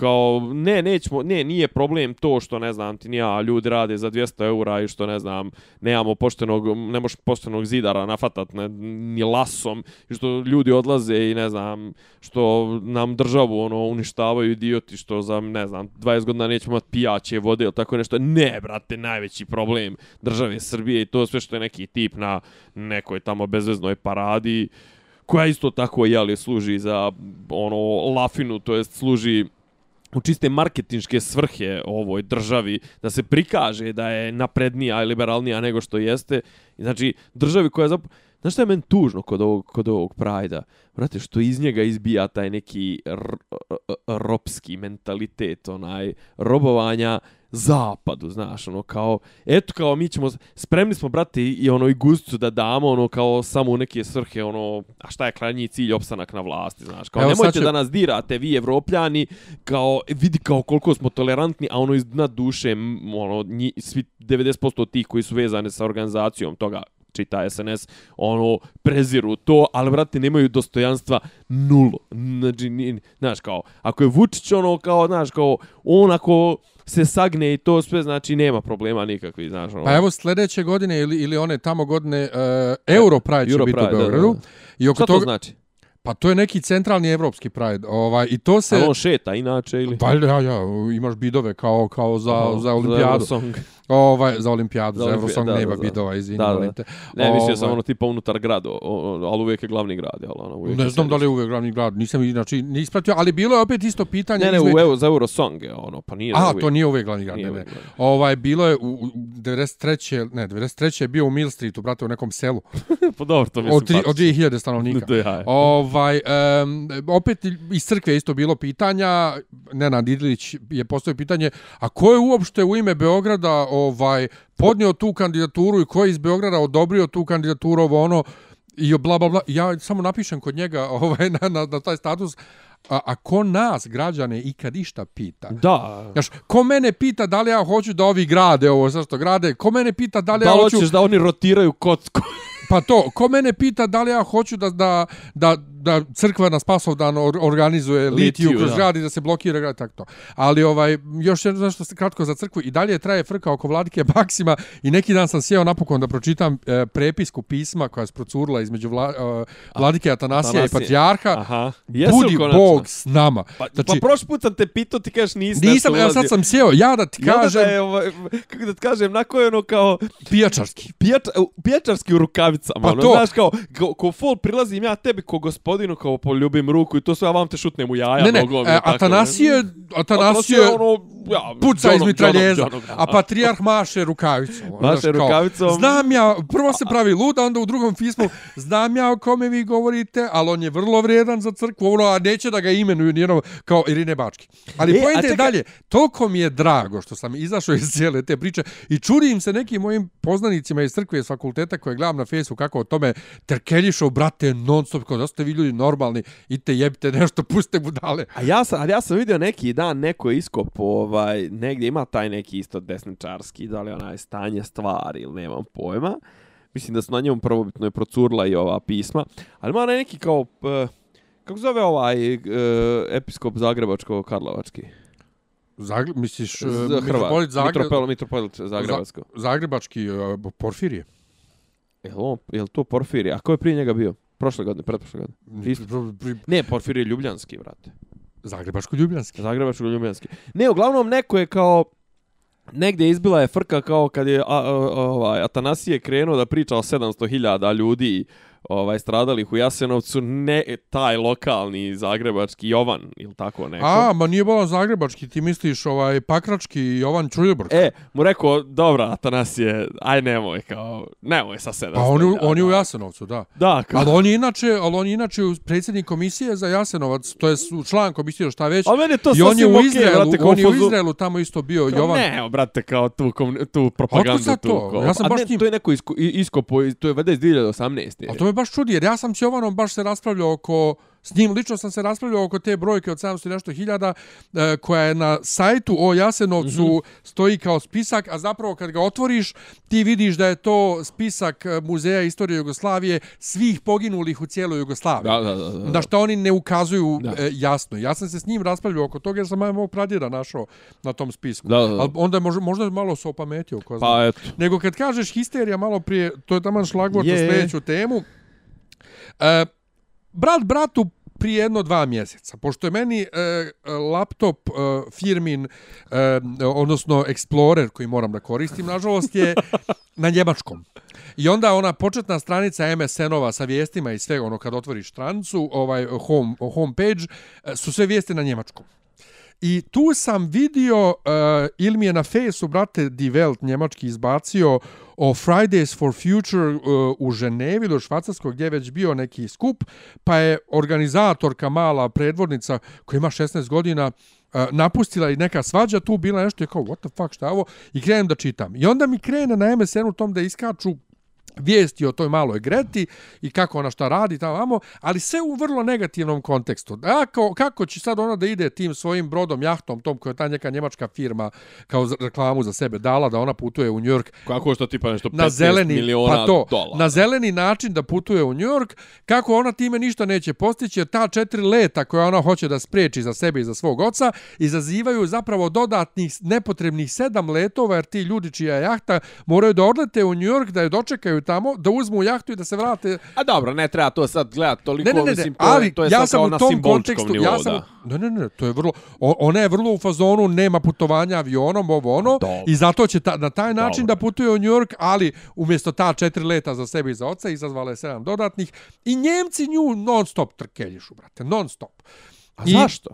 kao, ne, nećemo, ne, nije problem to što, ne znam, ti nija ljudi rade za 200 eura i što, ne znam, nemamo poštenog, ne možeš poštenog zidara nafatat ne, ni lasom, i što ljudi odlaze i, ne znam, što nam državu, ono, uništavaju idioti, što za, ne znam, 20 godina nećemo imati pijaće vode ili tako nešto. Ne, brate, najveći problem države Srbije i to sve što je neki tip na nekoj tamo bezveznoj paradi, koja isto tako, jeli, služi za, ono, lafinu, to jest služi u čiste marketinške svrhe ovoj državi, da se prikaže da je naprednija i liberalnija nego što jeste. Znači, državi koja je. Znaš šta je meni tužno kod ovog, kod ovog Prajda? Vrate, što iz njega izbija taj neki ropski mentalitet, onaj, robovanja zapadu, znaš, ono, kao, eto, kao, mi ćemo, spremni smo, brate, i ono, i gustcu da damo, ono, kao, samo u neke svrhe, ono, a šta je krajnji cilj, opstanak na vlasti, znaš, kao, Evo, nemojte će... da nas dirate, vi, evropljani, kao, vidi kao koliko smo tolerantni, a ono, iz dna duše, ono, nji, svi 90% tih koji su vezani sa organizacijom toga, čita SNS, ono, preziru to, ali, brate, nemaju dostojanstva nulo. Znači, znaš, kao, ako je Vučić, ono, kao, znaš, kao, on ako se sagne i to sve, znači, nema problema nikakvi, znaš, ono. Pa evo, sljedeće godine ili, ili one tamo godine, uh, Euro Pride će biti u Beogradu. Da, da. I oko Šta to toga... znači? Pa to je neki centralni evropski Pride. Ovaj, I to se... A on šeta inače ili? Pa ja, ja, imaš bidove kao, kao za, Aha, za olimpijadu. Za Ovaj za olimpijadu, za, za Eurosong da, nema bidova, izvini, da, da. te. Ne, mislio sam ovaj- ono tipa unutar grada, ali uvijek je glavni grad, al ono uvijek. Ne znam da li je uvijek glavni grad, nisam znači ni ispratio, ali bilo je opet isto pitanje. Ne, ne, izme... u Euro, za Eurosong je ono, pa nije. A, to nije uvijek glavni grad, ne, ne. Ovaj bilo je u 93. ne, 93. je bio u Mill Streetu, brate, u nekom selu. pa dobro, to mislim. Od, tri, od 2000 stanovnika. to je, ovaj um, opet iz crkve isto bilo pitanja, Nenad Idlić je postavio pitanje, a ko je uopšte u ime Beograda ovaj podnio tu kandidaturu i ko je iz Beograda odobrio tu kandidaturu ovo ono i bla bla bla. Ja samo napišem kod njega ovaj na, na, na taj status. A, a ko nas građane i kad išta pita? Da. Znaš ko mene pita da li ja hoću da ovi grade ovo zašto grade? Ko mene pita da li da ja hoću da oni rotiraju kocku pa to ko mene pita da li ja hoću da da da da crkva na Spasovdan organizuje litiju, kroz grad i da se blokira grad, tako to. Ali ovaj, još jedno nešto kratko za crkvu, i dalje traje frka oko vladike Baksima i neki dan sam sjeo napokon da pročitam e, prepisku pisma koja je procurila između vla, e, vladike Atanasija, Atanasija i Patrijarha. Aha. Budi Bog s nama. Pa, znači, pa prošli put sam te pitao, ti kažeš nisi Nisam, ja sad sam sjeo, ja da ti kažem... Da je, ovaj, kako da ti kažem, nako je ono kao... Pijačarski. Pijač, pijačarski u rukavicama. Pa ono, to... Znaš, kao, ko, ko fol prilazim ja tebi ko gospod gospodinu kao poljubim ruku i to sve, a vam te šutnem u jaja. Ne, ne, nogom, e, Atanasije, Atanasije, ono, ja, puca iz mitraljeza, a Patrijarh maše rukavicom. Maše rukavicom. Znam ja, prvo se pravi luda, onda u drugom pismu, znam ja o kome vi govorite, ali on je vrlo vrijedan za crkvu, ono, a neće da ga imenuju nijedno kao Irine Bački. Ali e, pojente čeka... dalje, toliko mi je drago što sam izašao iz cijele te priče i čudim se nekim mojim poznanicima iz crkve iz fakulteta koje gledam na Facebooku kako o tome terkeljišo, brate, non stop, kao da ste vi ljudi normalni, idite jebite nešto, puste budale. A ja sam, ali ja sam vidio neki dan, neko je iskop, ovaj, negdje ima taj neki isto desničarski, da li onaj stanje stvari ili nemam pojma. Mislim da su na njemu prvobitno je procurla i ova pisma. Ali ima neki kao, uh, kako zove ovaj uh, episkop Zagrebačko Karlovački? Zagreb, misliš, uh, mitropolit Zagreb... Mitropolit, mitropolit Zagrebačko. Zagrebački uh, Porfirije. Jel, on, jel to Porfirije? A ko je prije njega bio? Prošle godine, pretprošle godine. Isto. Ne, Porfirije Ljubljanski, brate. Zagrebačko-Ljubljanski. Zagrebačko-Ljubljanski. Ne, uglavnom neko je kao negdje izbila je frka kao kad je a, a, a, ovaj Atanasije krenuo da priča o 700.000 ljudi ovaj stradalih u Jasenovcu ne taj lokalni zagrebački Jovan ili tako neko. A, ma nije bilo zagrebački, ti misliš ovaj pakrački Jovan Čuljebrk. E, mu rekao, dobra, Atanasije, aj nemoj kao, nemoj sa 700. Pa on, on je u Jasenovcu, da. Da, kao. Ali on je inače, ali on je inače predsjednik komisije za Jasenovac, to je član komisije šta već. A meni to I on je u Izraelu, okay, on je u Izraelu tamo isto bio kao, Jovan. Ne, brate, kao tu, tu propagandu. tu, to? Ja sam baš ne, tim... to je neko isko, iskopo, to je vede iz 2018. A to me baš čudi, jer ja sam s Jovanom baš se raspravljao oko S njim lično sam se raspravljao oko te brojke od 700 nešto hiljada e, koja je na sajtu o Jasenovcu mm -hmm. stoji kao spisak, a zapravo kad ga otvoriš ti vidiš da je to spisak e, Muzeja istorije Jugoslavije svih poginulih u cijeloj Jugoslaviji. Da, da, da, da. da što oni ne ukazuju e, jasno. Ja sam se s njim raspravljao oko toga jer sam mojeg pradjeda našao na tom spisku. Da, da, da. Ali onda je možda, možda malo se opametio. Ko pa eto. Nego kad kažeš histerija malo prije, to je tamo šlagvort za sljedeću temu. E, brat bratu prije jedno dva mjeseca, pošto je meni e, e, laptop e, firmin, e, odnosno Explorer koji moram da koristim, nažalost je na njemačkom. I onda ona početna stranica MSN-ova sa vijestima i sve, ono kad otvoriš stranicu, ovaj home, home page, e, su sve vijesti na njemačkom. I tu sam vidio, e, uh, ili mi je na fejsu, brate, Die Welt njemački izbacio o Fridays for Future uh, u Ženevi do Švacarskog gdje je već bio neki skup, pa je organizatorka mala predvodnica koja ima 16 godina uh, napustila i neka svađa tu bila nešto je kao what the fuck šta je ovo i krenem da čitam. I onda mi krene na MSN-u tom da iskaču vijesti o toj maloj Greti i kako ona šta radi tamo, ali sve u vrlo negativnom kontekstu. Kako, kako će sad ona da ide tim svojim brodom, jahtom, tom koja je ta neka njemačka firma kao reklamu za sebe dala, da ona putuje u New York. Kako što tipa nešto 15 na zeleni, miliona pa to, dolara. Na zeleni način da putuje u New York, kako ona time ništa neće postići, jer ta četiri leta koja ona hoće da spreči za sebe i za svog oca, izazivaju zapravo dodatnih nepotrebnih sedam letova, jer ti ljudi čija jahta moraju da odlete u New York, da je dočekaju tamo, da uzmu jahtu i da se vrate. A dobro, ne treba to sad gledati toliko, ne, ne, ne, mislim, to, ali to je ja sad kao na simboličkom nivou, ja sam, da. Ne, ne, ne, to je vrlo, ona je vrlo u fazonu, nema putovanja avionom, ovo ono, dobro. i zato će ta, na taj način dobro. da putuje u New York, ali umjesto ta četiri leta za sebe i za oca, izazvala je sedam dodatnih, i Njemci nju non stop trkeljišu, brate, non stop. A I, zašto?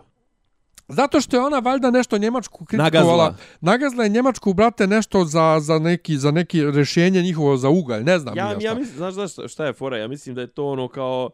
Zato što je ona valjda nešto njemačku kritikovala. Nagazla. Nagazla je njemačku, brate, nešto za, za, neki, za neki rješenje njihovo za ugalj. Ne znam. Ja, ja mislim, znaš, znaš šta je fora? Ja mislim da je to ono kao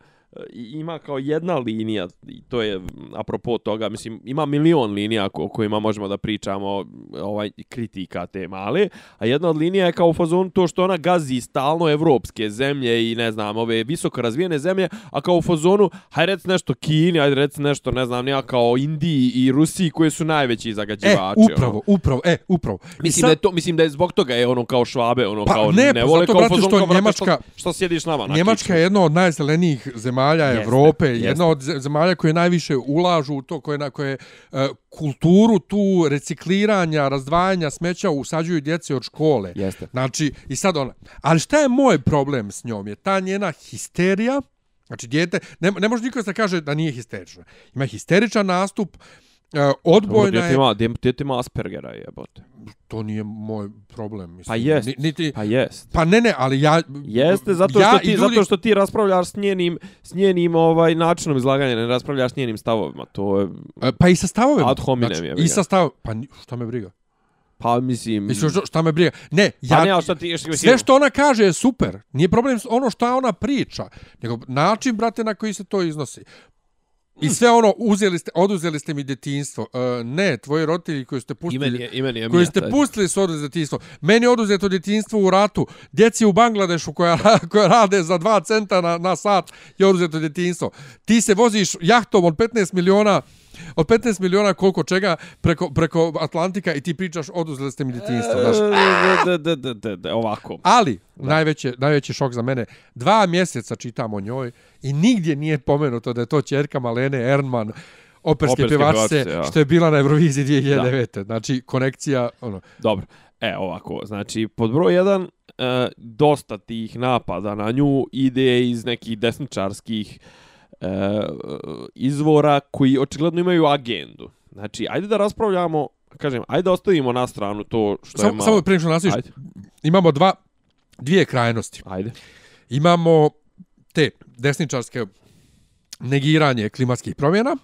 ima kao jedna linija i to je apropo toga mislim ima milion linija o kojima možemo da pričamo ovaj kritika te male a jedna od linija je kao u fazonu to što ona gazi stalno evropske zemlje i ne znam ove visoko razvijene zemlje a kao u fazonu hajde reci nešto Kini hajde reci nešto ne znam ja kao Indiji i Rusiji koji su najveći zagađivači e, upravo ono. upravo e upravo mislim sad... da je to mislim da je zbog toga je ono kao švabe ono pa, kao ne, ne pa vole kao fazon što Njemačka što, što sjediš nama na Njemačka je jedno od najzelenijih zemalja zemalja jeste, Evrope, jeste. jedna od zemalja koje najviše ulažu u to, koje, na koje uh, kulturu tu recikliranja, razdvajanja smeća usađuju djece od škole. Jeste. Znači, i sad ona. Ali šta je moj problem s njom? Je ta njena histerija, znači djete, ne, ne može niko da kaže da nije histerična. Ima histeričan nastup, Uh, odbojna je... Ima, djete ima Aspergera, jebote. To nije moj problem. Mislim. Pa jest, niti, pa jest. Pa ne, ne, ali ja... Jeste, zato, ja što ti, ljudi... zato što ti raspravljaš s njenim, s njenim ovaj, načinom izlaganja, ne raspravljaš s njenim stavovima. To je... E, pa i sa stavovima. Ad hominem znači, je. I sa stavovima. Pa šta me briga? Pa mislim... Mislim, šta me briga? Ne, pa ja... Pa ne, šta ti, ješ, sve što ona kaže je super. Nije problem ono što ona priča. Nego način, brate, na koji se to iznosi. I sve ono, uzeli ste, oduzeli ste mi djetinstvo. Uh, ne, tvoji roditelji koji ste pustili, imeni je, imeni je koji ste taj. pustili su oduzeli djetinstvo. Meni je oduzeto djetinstvo u ratu. Djeci u Bangladešu koja, koja rade za dva centa na, na sat je oduzeto djetinstvo. Ti se voziš jahtom od 15 miliona od 15 miliona koliko čega preko, preko Atlantika i ti pričaš oduzeli ste mi djetinstvo. Znaš. Da, da, da, da, da, ovako. Ali, najveće, najveći šok za mene, dva mjeseca čitam o njoj i nigdje nije pomenuto da je to čerka Malene Ernman, operske, operske pevačice, ja. što je bila na Euroviziji 2009. Da. Znači, konekcija, ono. Dobro. E, ovako, znači, pod broj jedan, e, dosta tih napada na nju ide iz nekih desničarskih e, izvora koji očigledno imaju agendu. Znači, ajde da raspravljamo, kažem, ajde da ostavimo na stranu to što samo, je malo... Samo prije što nastaviš, imamo dva, dvije krajnosti. Ajde. Imamo te desničarske negiranje klimatskih promjena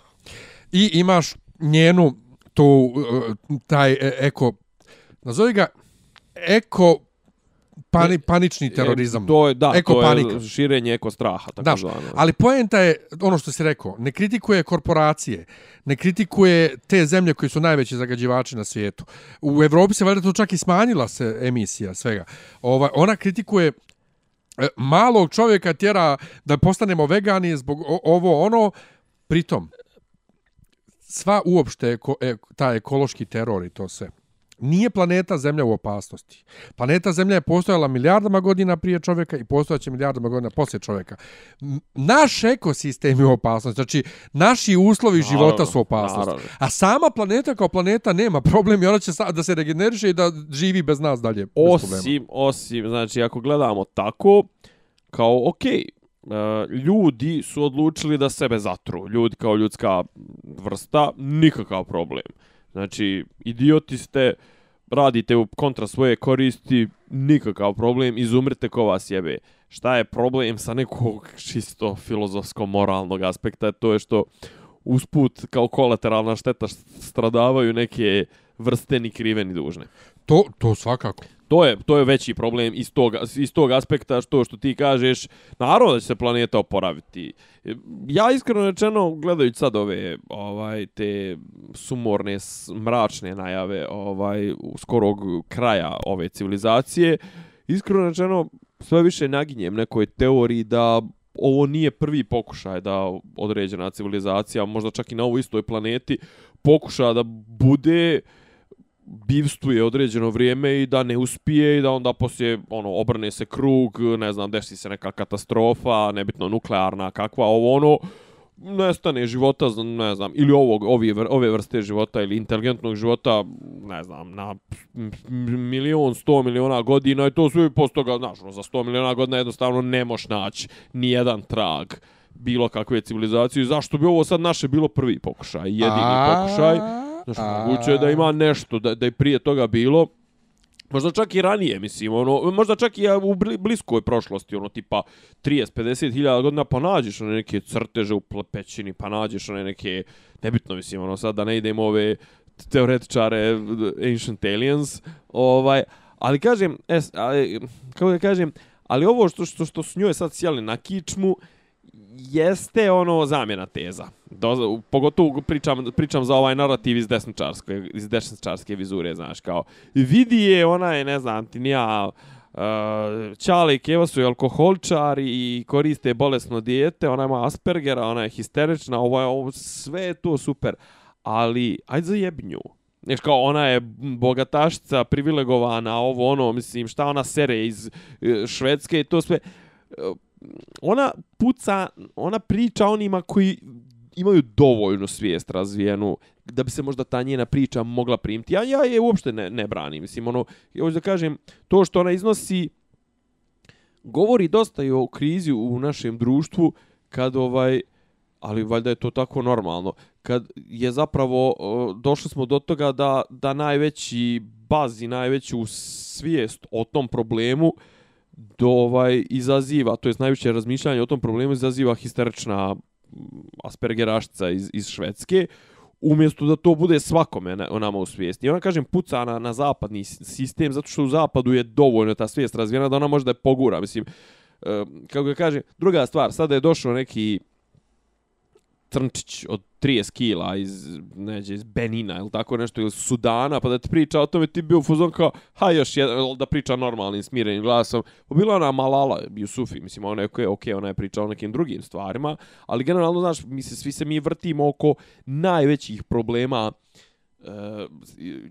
i imaš njenu tu, taj e, eko, nazovi ga eko pani, panični terorizam. To je, da, eko to panika. je širenje eko straha. Tako da, zvano. ali poenta je ono što si rekao, ne kritikuje korporacije, ne kritikuje te zemlje koji su najveći zagađivači na svijetu. U Evropi se valjda to čak i smanjila se emisija svega. Ova, ona kritikuje e, malog čovjeka tjera da postanemo vegani zbog ovo ono, pritom sva uopšte eko, e, ta ekološki teror i to sve nije planeta Zemlja u opasnosti. Planeta Zemlja je postojala milijardama godina prije čovjeka i postojaće milijardama godina poslije čovjeka. Naš ekosistem je u opasnosti. Znači, naši uslovi naravno, života su u opasnosti. Naravno. A sama planeta kao planeta nema problem i ona će da se regeneriše i da živi bez nas dalje. Osim, osim, znači, ako gledamo tako, kao, okej, okay, Uh, ljudi su odlučili da sebe zatru. Ljudi kao ljudska vrsta, nikakav problem. Znači, idioti ste, radite u kontra svoje koristi, nikakav problem, izumrite ko vas jebe. Šta je problem sa nekog čisto filozofsko-moralnog aspekta? To je što usput kao kolateralna šteta stradavaju neke vrste ni krive ni dužne. To, to svakako. To je, to je veći problem iz tog, iz tog aspekta što što ti kažeš, naravno da će se planeta oporaviti. Ja iskreno rečeno, gledajući sad ove ovaj, te sumorne, mračne najave ovaj, skorog kraja ove civilizacije, iskreno rečeno, sve više naginjem nekoj teoriji da ovo nije prvi pokušaj da određena civilizacija, možda čak i na ovoj istoj planeti, pokuša da bude bivstuje određeno vrijeme i da ne uspije i da onda poslije ono obrne se krug, ne znam, desi se neka katastrofa, nebitno nuklearna, kakva ovo ono, nestane života, ne znam, ili ovog, ovi, ove vrste života ili inteligentnog života, ne znam, na milion, sto miliona godina i to sve posto ga, znaš, ono, za sto miliona godina jednostavno ne moš naći ni jedan trag bilo kakve civilizacije. Zašto bi ovo sad naše bilo prvi pokušaj, jedini pokušaj? Znaš, moguće je da ima nešto, da, da je prije toga bilo, Možda čak i ranije, mislim, ono, možda čak i u bliskoj prošlosti, ono, tipa 30-50 hiljada godina, pa nađeš one neke crteže u pećini, pa nađeš one neke, nebitno, mislim, ono, sad da ne idemo ove teoretičare Ancient Aliens, ovaj, ali kažem, es, ali, kako da kažem, ali ovo što, što, što su njoj sad sjeli na kičmu, jeste ono zamjena teza. Do, pogotovo pričam, pričam za ovaj narativ iz desničarske, iz desničarske vizure, znaš, kao vidi je ona je, ne znam, ti nija uh, Čale i Keva su alkoholčari i koriste bolesno dijete, ona ima Aspergera, ona je histerična, ovo je ovo, sve je to super, ali ajde za jebnju. Znaš, kao ona je bogatašica, privilegovana, ovo ono, mislim, šta ona sere iz uh, Švedske i to sve... Ona puca, ona priča onima koji imaju dovoljno svijest razvijenu da bi se možda ta njena priča mogla primiti. Ja, ja je uopšte ne, ne branim. Mislim, ono, ja hoću da kažem, to što ona iznosi govori dosta i o krizi u našem društvu kad ovaj ali valjda je to tako normalno kad je zapravo došli smo do toga da da najveći bazi najveću svijest o tom problemu uh, do ovaj izaziva, to jest najviše razmišljanje o tom problemu izaziva histerična mm, aspergerašca iz, iz Švedske, umjesto da to bude svakome na, nama u svijesti. I ona, kažem, puca na, na zapadni sistem, zato što u zapadu je dovoljno ta svijest razvijena da ona može da je pogura. Mislim, e, kako ga kažem, druga stvar, sada je došao neki crnčić od 30 kila iz, neđe, iz Benina ili tako nešto, ili Sudana, pa da ti priča o tome, ti bio fuzon kao, ha još jedan, da priča normalnim, smirenim glasom. Pa bila ona Malala, Jusufi, mislim, ona je okej, ona je pričala o nekim drugim stvarima, ali generalno, znaš, mi se, svi se mi vrtimo oko najvećih problema uh, Eh,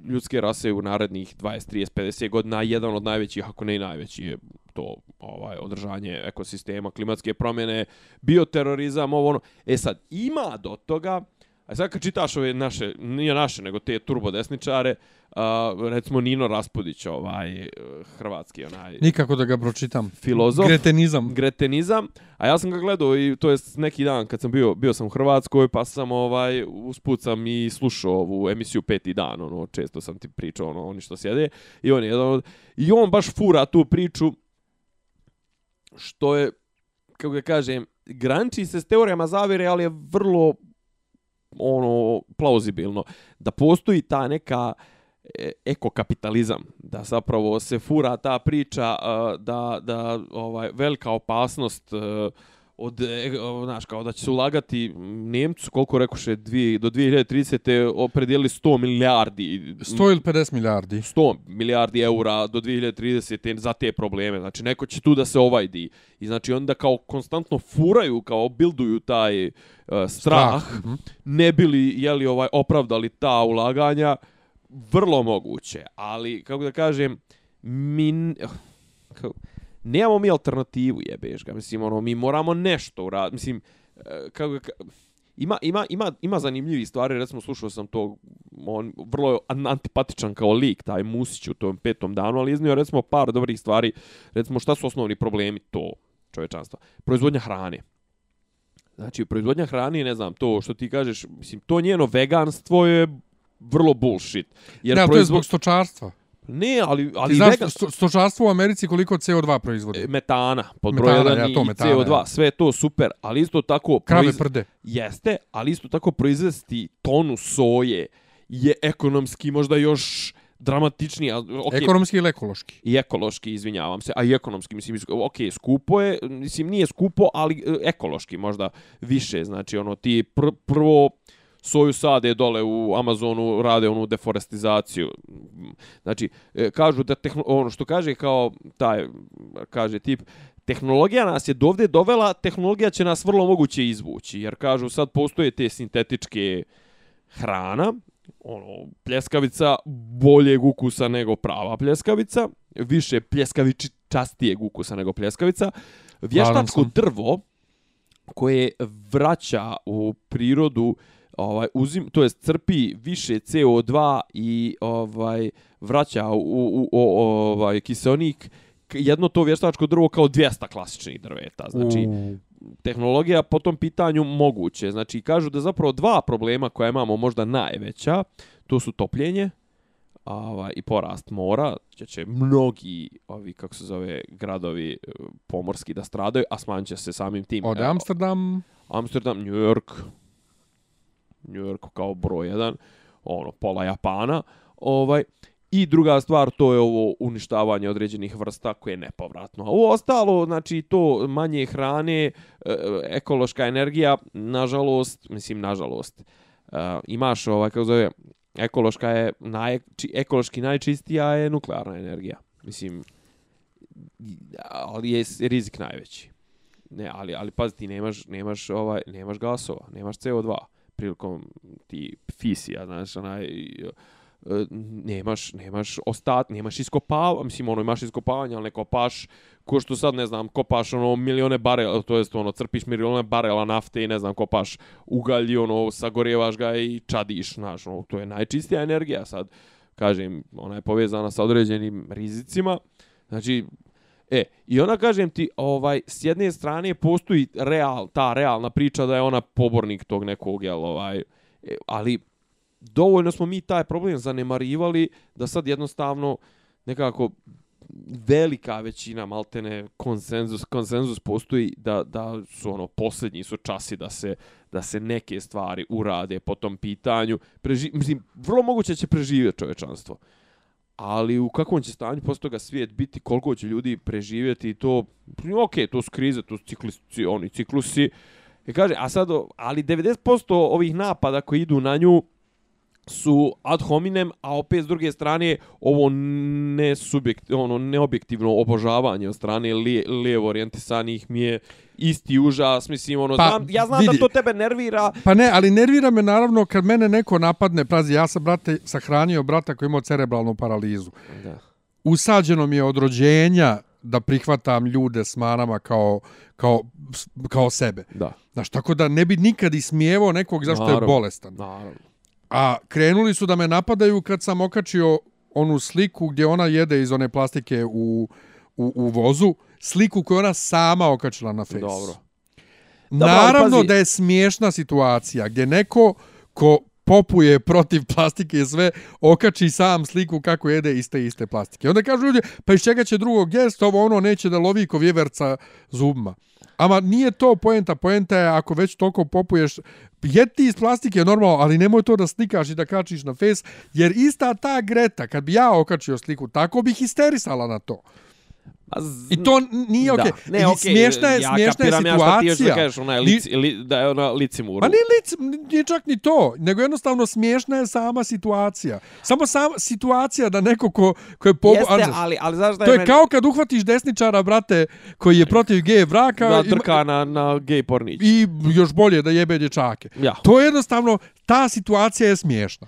ljudske rase u narednih 20, 30, 50 godina, jedan od najvećih, ako ne i najveći, je to ovaj održanje ekosistema, klimatske promjene, bioterorizam, ovo ono. E sad, ima do toga, a sad kad čitaš ove naše, nije naše, nego te turbodesničare, uh, recimo Nino Raspudić, ovaj hrvatski onaj... Nikako da ga pročitam. Filozof. Gretenizam. Gretenizam. A ja sam ga gledao i to je neki dan kad sam bio, bio sam u Hrvatskoj, pa sam ovaj, usput sam i slušao ovu emisiju peti dan, ono, često sam ti pričao, ono, oni što sjede. I on je jedan od... I on baš fura tu priču, što je, kako ga kažem, granči se s teorijama zavire, ali je vrlo ono plauzibilno. Da postoji ta neka e, ekokapitalizam da zapravo se fura ta priča da da ovaj velika opasnost e, od, e, znaš, kao da će se ulagati Nemcu, koliko rekoše, dvije, do 2030. opredijeli 100 milijardi. 100 ili 50 milijardi? 100 milijardi eura do 2030. za te probleme. Znači, neko će tu da se ovajdi. I znači, onda kao konstantno furaju, kao bilduju taj uh, strah, strah. Mhm. ne bili, jeli, ovaj, opravdali ta ulaganja, vrlo moguće. Ali, kako da kažem, min... Kao, nemamo mi alternativu, jebeš ga. Mislim, ono, mi moramo nešto uraditi. Mislim, e, kako ga... Ima, ima, ima, ima zanimljivi stvari, recimo slušao sam to, on vrlo antipatičan kao lik, taj Musić u tom petom danu, ali iznio recimo par dobrih stvari, recimo šta su osnovni problemi to čovečanstva. Proizvodnja hrane. Znači, proizvodnja hrane, ne znam, to što ti kažeš, mislim, to njeno veganstvo je vrlo bullshit. Jer ne, proizvo... to je zbog stočarstva. Ne, ali... ali Ti znaš vegan... sto, stočarstvo u Americi koliko CO2 proizvodi? E, metana, pod Metana, broj 1 ja, to, metana, CO2, ja. sve je to super, ali isto tako... Krave proiz- prde. Jeste, ali isto tako proizvesti tonu soje je ekonomski možda još dramatičnije. a, Okay, Ekonomski ili ekološki? I ekološki, izvinjavam se, a i ekonomski, mislim, is- ok, skupo je, mislim, nije skupo, ali e, ekološki možda više, znači, ono, ti pr prvo soju sade dole u Amazonu, rade onu deforestizaciju. Znači, e, kažu da, tehno, ono što kaže kao taj, kaže tip, tehnologija nas je dovde dovela, tehnologija će nas vrlo moguće izvući, jer kažu sad postoje te sintetičke hrana, ono, pljeskavica boljeg ukusa nego prava pljeskavica, više pljeskavičastijeg ukusa nego pljeskavica, vještačko drvo koje vraća u prirodu ovaj uzim to jest crpi više CO2 i ovaj vraća u, u, u ovaj kiseonik jedno to vještačko drvo kao 200 klasičnih drveta. Znači, U, tehnologija po tom pitanju moguće. Znači, kažu da zapravo dva problema koja imamo možda najveća, to su topljenje ovaj, i porast mora, će, će mnogi, ovi, kako se zove, gradovi e, pomorski da stradaju, a smanjit će se samim tim. od Amsterdam, Amsterdam, New York, New York kao broj jedan, ono, pola Japana, ovaj, I druga stvar, to je ovo uništavanje određenih vrsta koje je nepovratno. A ovo ostalo, znači to manje hrane, e, ekološka energija, nažalost, mislim nažalost, e, imaš ovaj, kako zove, ekološka je, naj, či, ekološki najčistija je nuklearna energija. Mislim, ali je rizik najveći. Ne, ali ali pazi ti nemaš nemaš ovaj nemaš gasova, nemaš CO2 prilikom ti fisija, znaš, onaj e, nemaš nemaš ostat, nemaš iskopava, mislim ono imaš iskopavanje, ali ne kopaš ko što sad ne znam, kopaš ono milione barela, to jest ono crpiš milione barela nafte i ne znam, kopaš ugalj i ono sagorevaš ga i čadiš, znaš, ono, to je najčistija energija sad. Kažem, ona je povezana sa određenim rizicima. Znači, E, i ona kažem ti, ovaj, s jedne strane postoji real, ta realna priča da je ona pobornik tog nekog, jel, ovaj, e, ali dovoljno smo mi taj problem zanemarivali da sad jednostavno nekako velika većina maltene konsenzus konsenzus postoji da da su ono posljednji su časi da se da se neke stvari urade po tom pitanju. Preži, mislim vrlo moguće će preživjeti čovečanstvo ali u kakvom će stanju posle toga svijet biti, koliko će ljudi preživjeti to, ok, to su krize, to su ciklusi, oni ciklusi, I kaže, a sad, ali 90% ovih napada koji idu na nju su ad hominem, a opet s druge strane ovo ne subjekt, ono neobjektivno obožavanje od strane lije, lijevo orijentisanih mi je isti užas, mislim, ono, Pa, znam, ja znam vidi. da to tebe nervira, Pa ne, ali nervira me naravno kad mene neko napadne, prazi, ja sam, brate, sahranio brata koji je imao cerebralnu paralizu. da. Usađeno mi je od rođenja da prihvatam ljude s manama kao, kao, kao sebe. da, Znaš, tako da ne bi nikad ismijevao nekog zašto je Naravno. bolestan. naravno. A krenuli su da me napadaju kad sam okačio onu sliku gdje ona jede iz one plastike u, u, u vozu, sliku koju ona sama okačila na face. Dobro. Naravno pazi- da je smiješna situacija gdje neko ko popuje protiv plastike i sve, okači sam sliku kako jede iste iste plastike. Onda kažu ljudi, pa iz čega će drugog jest, ovo ono neće da lovi ko vjeverca zubima. Ama nije to poenta, poenta je ako već toliko popuješ, jeti iz plastike je normalno, ali nemoj to da slikaš i da kačiš na fes, jer ista ta Greta, kad bi ja okačio sliku, tako bih histerisala na to. A z- I to nije okej. Da. Ne, okej, smiješna je, ja smiješna je kapiram ja šta ti još da situacija. kažeš, ona je Ni- lici, li, da je ona licimur. Pa nije, lic, nije čak ni to, nego jednostavno smiješna je sama situacija. Samo sama situacija da neko ko, ko je pobu... Jeste, Anđes, ali, ali znaš da to je meni- kao kad uhvatiš desničara, brate, koji je protiv gej braka da ima- drka na, na gay pornić. i još bolje da jebe dječake. Ja. To je jednostavno, ta situacija je smiješna.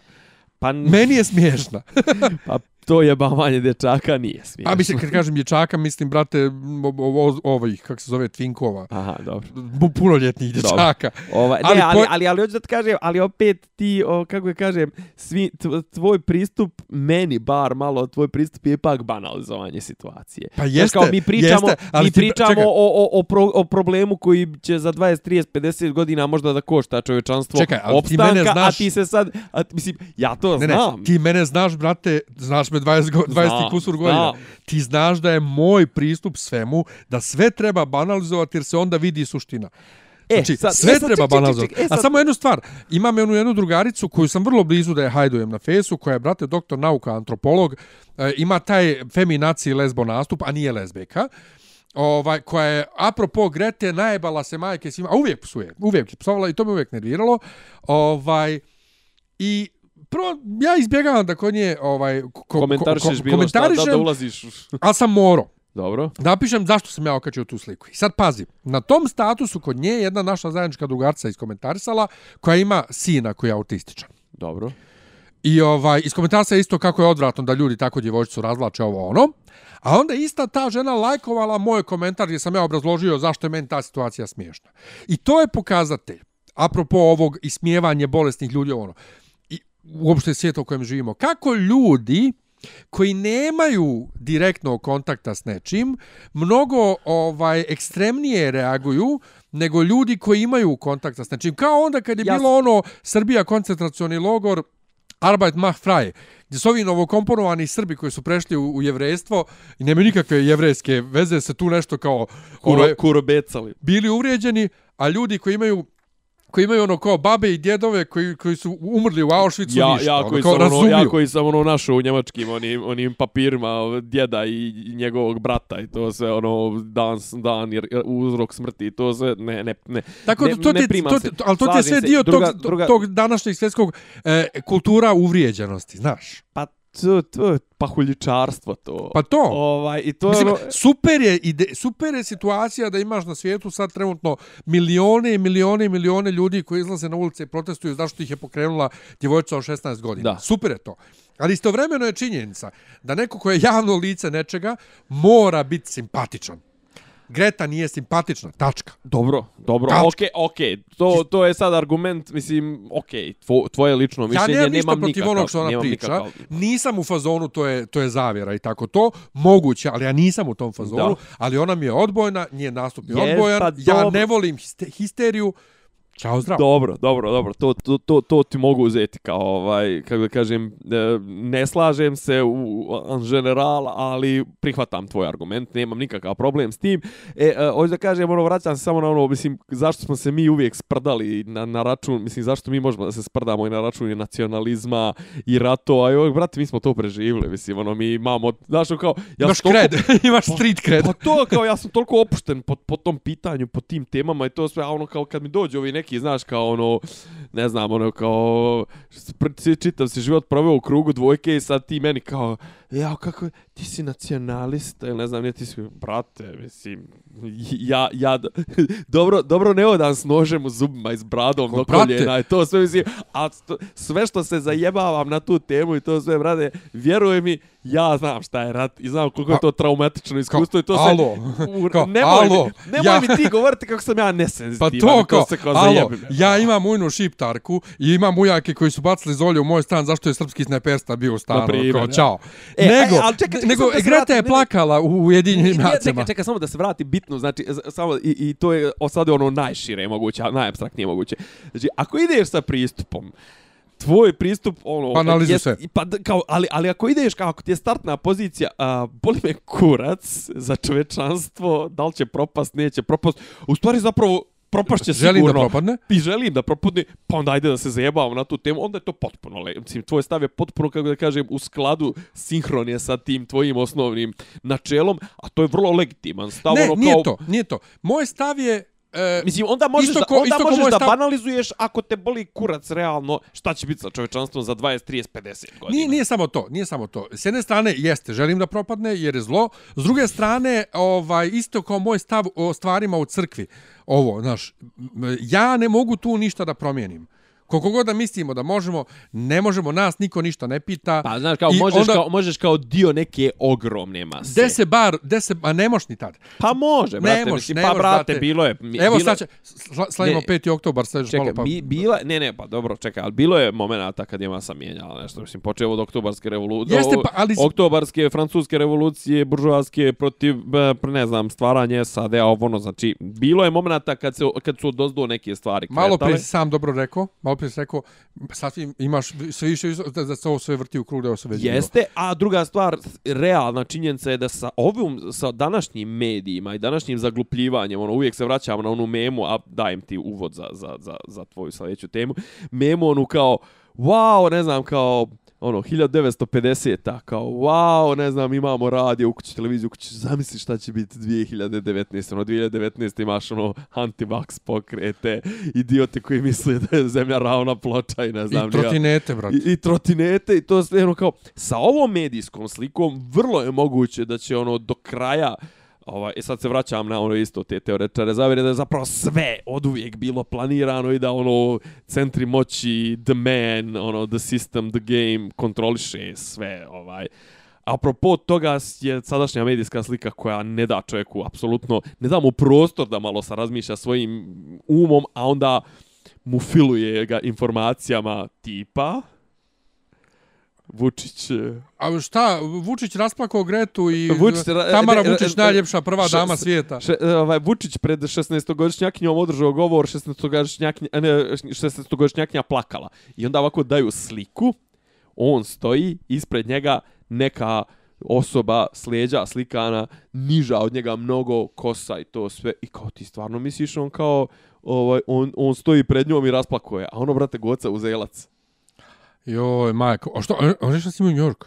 Pa, Meni je smiješna. pa to je bavanje dječaka nije smiješno. A mislim, kad kažem dječaka, mislim, brate, ovih, kako se zove, twinkova. Aha, dobro. Punoljetnih dječaka. Ali ne, ali, po- ali, ali, hoću da ti kažem, ali opet ti, o, kako je kažem, svi, tv- tvoj pristup, meni bar malo, tvoj pristup je ipak banalizovanje situacije. Pa Znaš, jeste, kao mi pričamo, jeste, ali mi ti- pričamo čekaj. o, o, o, pro, o problemu koji će za 20, 30, 50 godina možda da košta čovječanstvo Čekaj, ali ti opstanka, mene znaš- a ti se sad, a, mislim, ja to Ne, ne, znam. ti mene znaš, brate, znaš me me 20, go, 20 Znam, kusur godina. znam. Ti znaš da je moj pristup svemu, da sve treba banalizovati jer se onda vidi suština. E, Znači, sad- sve e, sad, treba banalizovati. e, A samo jednu stvar, imam jednu, jednu drugaricu koju sam vrlo blizu da je hajdujem na fesu, koja je, brate, doktor nauka, antropolog, e, ima taj feminaci lesbo nastup, a nije lesbeka, ovaj, koja je, apropo Grete, najebala se majke svima, a uvijek psuje, uvijek je psovala i to me uvijek nerviralo. Ovaj, I prvo, ja izbjegavam da kod nje ovaj, ko, ko, Komentarišeš ko, bilo šta, da, da ulaziš. ali sam morao Dobro. napišem zašto sam ja okačio tu sliku. I sad pazi, na tom statusu kod nje jedna naša zajednička drugarca iskomentarisala koja ima sina koji je autističan. Dobro. I ovaj, iskomentarisala je isto kako je odvratno da ljudi tako djevojčicu razvlače ovo ono. A onda ista ta žena lajkovala moj komentar gdje sam ja obrazložio zašto je meni ta situacija smiješna. I to je pokazatelj, apropo ovog ismijevanje bolesnih ljudi, ono, uopšte svijeta u kojem živimo, kako ljudi koji nemaju direktnog kontakta s nečim, mnogo ovaj ekstremnije reaguju nego ljudi koji imaju kontakta s nečim. Kao onda kad je Ja bilo ono Srbija koncentracioni logor, Arbeit macht frei, gdje su ovi novokomponovani Srbi koji su prešli u, u jevrejstvo i nemaju nikakve jevrejske veze, se tu nešto kao Kuro, ono, kuro becali. bili uvrijeđeni, a ljudi koji imaju koji imaju ono kao babe i djedove koji, koji su umrli u Auschwitzu Ja, ništa, ja, ono, koji kao sam ono, razumiju. ja koji sam ono našao u njemačkim onim, onim papirima djeda i, njegovog brata i to sve ono dan, dan jer uzrok smrti i to sve ne, ne, ne. Tako ne, to ti, ne to, se. to, ali to ti je sve se. dio druga, tog, druga, tog današnjeg svjetskog e, kultura uvrijeđenosti, znaš. Pa to, to je pahuljičarstvo to. Pa to. Ovaj, I to Mislim, ono... super je ide, super je situacija da imaš na svijetu sad trenutno milione i milione i milione ljudi koji izlaze na ulice i protestuju zašto ih je pokrenula djevojčica od 16 godina. Da. Super je to. Ali istovremeno je činjenica da neko ko je javno lice nečega mora biti simpatičan. Greta nije simpatična, tačka. Dobro, dobro, Tačka. okej, okej, to, to je sad argument, mislim, okej, tvo, tvoje lično Ja mišljenje, nemam ništa nemam protiv nikakav, onog što ona priča. nikakav- Nisam u fazonu, to je, to je zavjera i tako to. Moguće, ali ja nisam u tom fazonu. Da. Ali ona mi je odbojna, njen nastup je odbojan. pa ja ne volim histe- histeriju. Ćao, zdravo. Dobro, dobro, dobro. To, to, to, to ti mogu uzeti kao, ovaj, kako da kažem, e, ne slažem se u en general, ali prihvatam tvoj argument, nemam nikakav problem s tim. E, e hoću da kažem, ono, vraćam se samo na ono, mislim, zašto smo se mi uvijek sprdali na, na račun, mislim, zašto mi možemo da se sprdamo i na račun i nacionalizma i ratova, i ovog, brate, mi smo to preživjeli, mislim, ono, mi imamo, znaš, ono, kao, ja Imaš toliko- kred, imaš street kred. Pa to kao ja sam toliko opušten po, po tom pitanju, po tim temama i to sve, a ono kao kad mi dođu ovi neki, znaš, kao ono, ne znam, ono kao, čitav si život proveo u krugu dvojke i sad ti meni kao, ja, kako, je, ti si nacionalista ili ne znam, nije ti si, brate, mislim, ja, ja, dobro, dobro ne odam s nožem u zubima i s bradom Ko, do koljena i to sve, mislim, a sto, sve što se zajebavam na tu temu i to sve, brate, vjeruj mi, ja znam šta je rat i znam koliko je Pa- to traumatično iskustvo i to se... alo, U, kao, nemoj, alo, mi, nemoj ja- mi ti govoriti kako sam ja Pa nesenzitivan. to i kao, se kao alo, ja imam ujnu šiptarku i imam ujake koji su bacili zolje u moj stan zašto je srpski snajpersta bio u stanu. kao, čao. E, nego, aj, ali čekaj, čekaj, nego se Greta je plakala u Ujedinjenim Nije, nacijama. čekaj, čekaj, samo da se vrati bitno, znači, samo, i, i to je o, sad je ono najšire moguće, najabstraktnije moguće. Znači, ako ideš sa pristupom, tvoj pristup ono Pa analizuj jest- sve. pa kao ali ali ako ideš kao ako ti je startna pozicija a, boli me kurac za čovečanstvo da li će propast neće propast u stvari zapravo propašće Želim sigurno da propadne. i želim da propadne, pa onda ajde da se zajebavamo na tu temu, onda je to potpuno, le, mislim, tvoj stav je potpuno, kako da kažem, u skladu, sinhron je sa tim tvojim osnovnim načelom, a to je vrlo legitiman stav. Ne, ono, nije kao, to, nije to. Moj stav je... E, Mislim, onda možeš, Isto da, ko- onda isto ko možeš moj da stav- banalizuješ ako te boli kurac realno, šta će biti sa čovečanstvom za 20, 30, 50 godina. Nije, nije samo to, nije samo to. S jedne strane, jeste, želim da propadne jer je zlo. S druge strane, ovaj, isto kao moj stav o stvarima u crkvi. Ovo, znaš, ja ne mogu tu ništa da promijenim. Koliko god da mislimo da možemo, ne možemo, nas niko ništa ne pita. Pa, znaš, kao, I možeš, onda- kao, možeš kao dio neke ogromne mase. Gde se bar, gde se, a ne moš ni tad. Pa može, brate, moš, mislim, ne pa moš, brate, brate. bilo je... mi- Evo bilo, sad će, sla, slavimo Ne. 5. oktobar, sad Čekaj, malo pa... mi, bila, ne, ne, pa dobro, čekaj, ali bilo je momenata kad je masa mijenjala nešto, mislim, počeo od oktobarske revolucije, Jeste, pa, ali- oktobarske, francuske revolucije, buržoaske, protiv, ne znam, stvaranje SAD-a, ovo ono, znači, bilo je momenata kad, se, kad su odozdo neke stvari Malo kretale. prije si sam dobro rekao, malo opet rekao, sasvim imaš sve više da, da se ovo sve vrti u krug, da ovo sve Jeste, a druga stvar, realna činjenica je da sa ovim, sa današnjim medijima i današnjim zaglupljivanjem, ono, uvijek se vraćamo na onu memu, a dajem ti uvod za, za, za, za tvoju sljedeću temu, memu onu kao, wow, ne znam, kao, ono, 1950-ta, kao, wow, ne znam, imamo radio u kući, televiziju u kući, zamisli šta će biti 2019. Ono, 2019. imaš, ono, anti-vax pokrete, idiote koji misle da je zemlja ravna ploča i ne znam. I trotinete, brat. I, I trotinete, i to sve, ono, kao, sa ovom medijskom slikom, vrlo je moguće da će, ono, do kraja, Ovaj, I sad se vraćam na ono isto te teoretičare zavere da je zapravo sve od uvijek bilo planirano i da ono centri moći, the man, ono, the system, the game, kontroliše sve. Ovaj. Apropo toga je sadašnja medijska slika koja ne da čovjeku apsolutno, ne da mu prostor da malo sa razmišlja svojim umom, a onda mu filuje ga informacijama tipa, Vučić... E, A šta, Vučić rasplakao Gretu i Vučić, Tamara Vučić najljepša prva š, dama svijeta. Š, e, ovaj, Vučić pred 16-godišnjakinjom održao govor, 16-godišnjakinja plakala. I onda ovako daju sliku, on stoji, ispred njega neka osoba slijeđa slikana, niža od njega mnogo kosa i to sve. I kao ti stvarno misliš on kao, ovaj, on, on stoji pred njom i rasplakuje, a ono, brate, goca uzelac. Joj, majko. A što, on je što si u New York?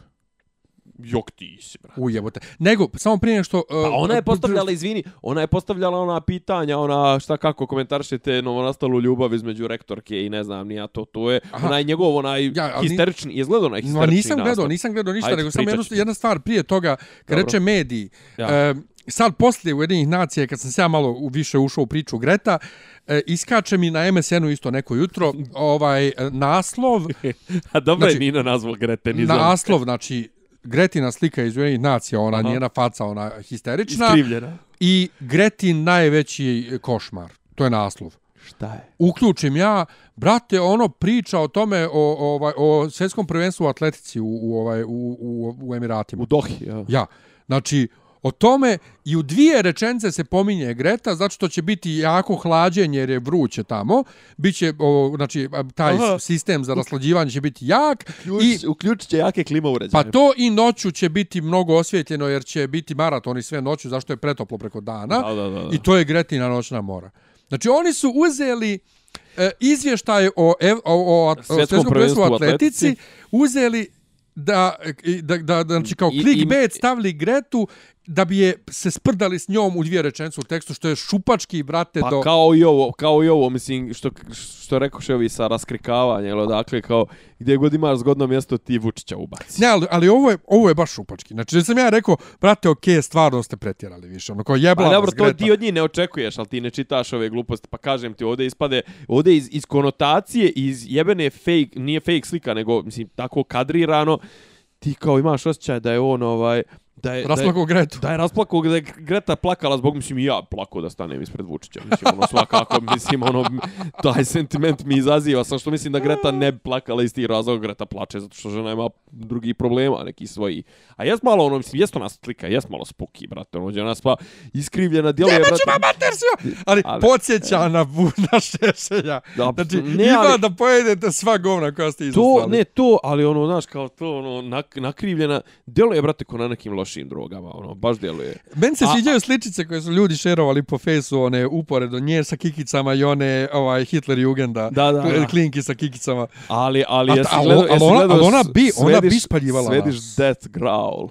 Jok ti si, brate. Ujebote. Nego, samo prije što... Uh, pa ona je postavljala, izvini, ona je postavljala ona pitanja, ona šta kako komentaršite novonastalu ljubav između rektorke i ne znam, nija to, to je Aha. onaj njegov, onaj ja, histerični, je gledao onaj histerični no, nisam gledao, nisam gledao ništa, Ajde, nego samo jednu, jedna stvar prije toga, kad reče mediji, ja. uh, sad poslije Ujedinih nacija, kad sam se ja malo više ušao u priču Greta, e, iskače mi na MSN-u isto neko jutro ovaj naslov... A dobro znači, je Nina nazvao Gretenizam. Naslov, znači, Gretina slika iz Ujedinih nacija, ona Aha. njena faca, ona histerična. Iskrivljena. I Gretin najveći košmar. To je naslov. Šta je? Uključim ja, brate, ono priča o tome o ovaj o svjetskom prvenstvu u atletici u u ovaj u u, u Emiratima. U Dohi, ja. Ja. Znači, o tome i u dvije rečence se pominje Greta, zato što će biti jako hlađenje jer je vruće tamo. Biće, o, znači, taj Aha. sistem za raslađivanje će biti jak. Uključ, i uključit će jake klima uređenje. Pa to i noću će biti mnogo osvjetljeno jer će biti maraton i sve noću, zašto je pretoplo preko dana. Da, da, da, da. I to je Gretina noćna mora. Znači, oni su uzeli e, izvještaje o, o, o, o svjetskom prvenstvu atletici, uzeli da, da, da, da, znači kao clickbait stavili Gretu da bi je se sprdali s njom u dvije rečenice u tekstu, što je šupački, brate, pa do... Pa kao i ovo, kao i ovo, mislim, što, što rekao ovi sa raskrikavanja, jel, dakle, kao, gdje god imaš zgodno mjesto, ti Vučića ubaci. Ne, ali, ali ovo, je, ovo je baš šupački. Znači, da sam ja rekao, brate, okej, okay, stvarno ste pretjerali više, ono, kao jebla pa, dobro, to ti od njih ne očekuješ, ali ti ne čitaš ove gluposti, pa kažem ti, ovdje ispade, ovdje iz, iz konotacije, iz jebene fake, nije fake slika, nego, mislim, tako kadrirano, ti kao imaš osjećaj da je on, ovaj, da je rasplakao Gretu. Da je rasplakao da je Greta plakala zbog mislim i ja plakao da stanem ispred Vučića. Mislim ono svakako mislim ono taj sentiment mi izaziva sa što mislim da Greta ne plakala iz tih razloga Greta plače zato što žena ima drugi problema neki svoji. A jes malo ono mislim jesto nas slika, jes malo spuki brate, ono je nas pa iskrivljena djeluje brate. Ja mater ali, ali podsjeća na na šešelja. Da, znači ne, ima ali, da pojedete sva govna koja ste izostali. To ne to, ali ono znaš kao to ono nak, nakrivljena djeluje brate ko na nekim lošim drogama, ono, baš djeluje. Meni se sviđaju sličice koje su ljudi šerovali po fesu, one uporedo nje sa kikicama i one ovaj, Hitler Jugenda, da, da, da. klinki sa kikicama. Ali, ali, jesi gledao, jesi ona, gledao, ona bi, ona bi spaljivala Svediš Death Growl.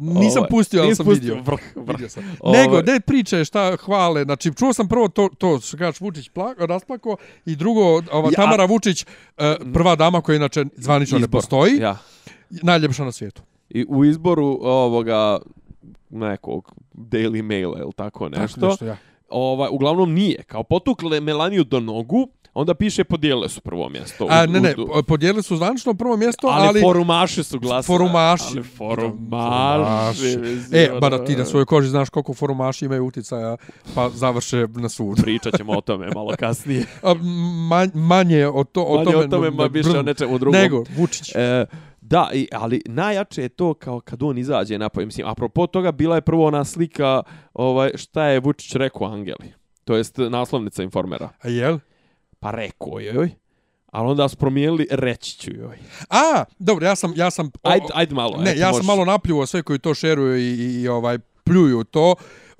Nisam ovaj, pustio, ali sam vidio. Vrh, vrh. vidio sam. Nego, ovaj. de priče šta hvale. Znači, čuo sam prvo to, to što kažeš Vučić plak, rasplako i drugo, ova, ja, Tamara Vučić, uh, prva dama koja inače zvanično ne postoji. Ja. Najljepša na svijetu i u izboru ovoga nekog Daily Maila ili tako nešto. Tako nešto ja. ovaj, uglavnom nije. Kao potukle Melaniju do nogu, onda piše podijelile su prvo mjesto. A, ne, ne, podijelile su zvančno prvo mjesto, ali... Ali forumaši su glasali. Forumaši. Ali forumaši. E, bar ti na svojoj koži znaš koliko forumaši imaju uticaja, pa završe na sud. Pričat ćemo o tome malo kasnije. A, man, manje o, to, o manje tome... Manje o tome, ma više o nečemu drugom. Nego, Vučić. E, Da, i, ali najjače je to kao kad on izađe napolje. Mislim, apropo toga, bila je prvo ona slika ovaj, šta je Vučić rekao Angeli. To jest naslovnica informera. A jel? Pa rekao joj. Ali onda su promijenili reći ću joj. A, dobro, ja sam... Ja sam o, Ajde, ajde malo. Ne, eto, ja možeš. sam malo napljuo sve koji to šeruju i, i, i ovaj pljuju to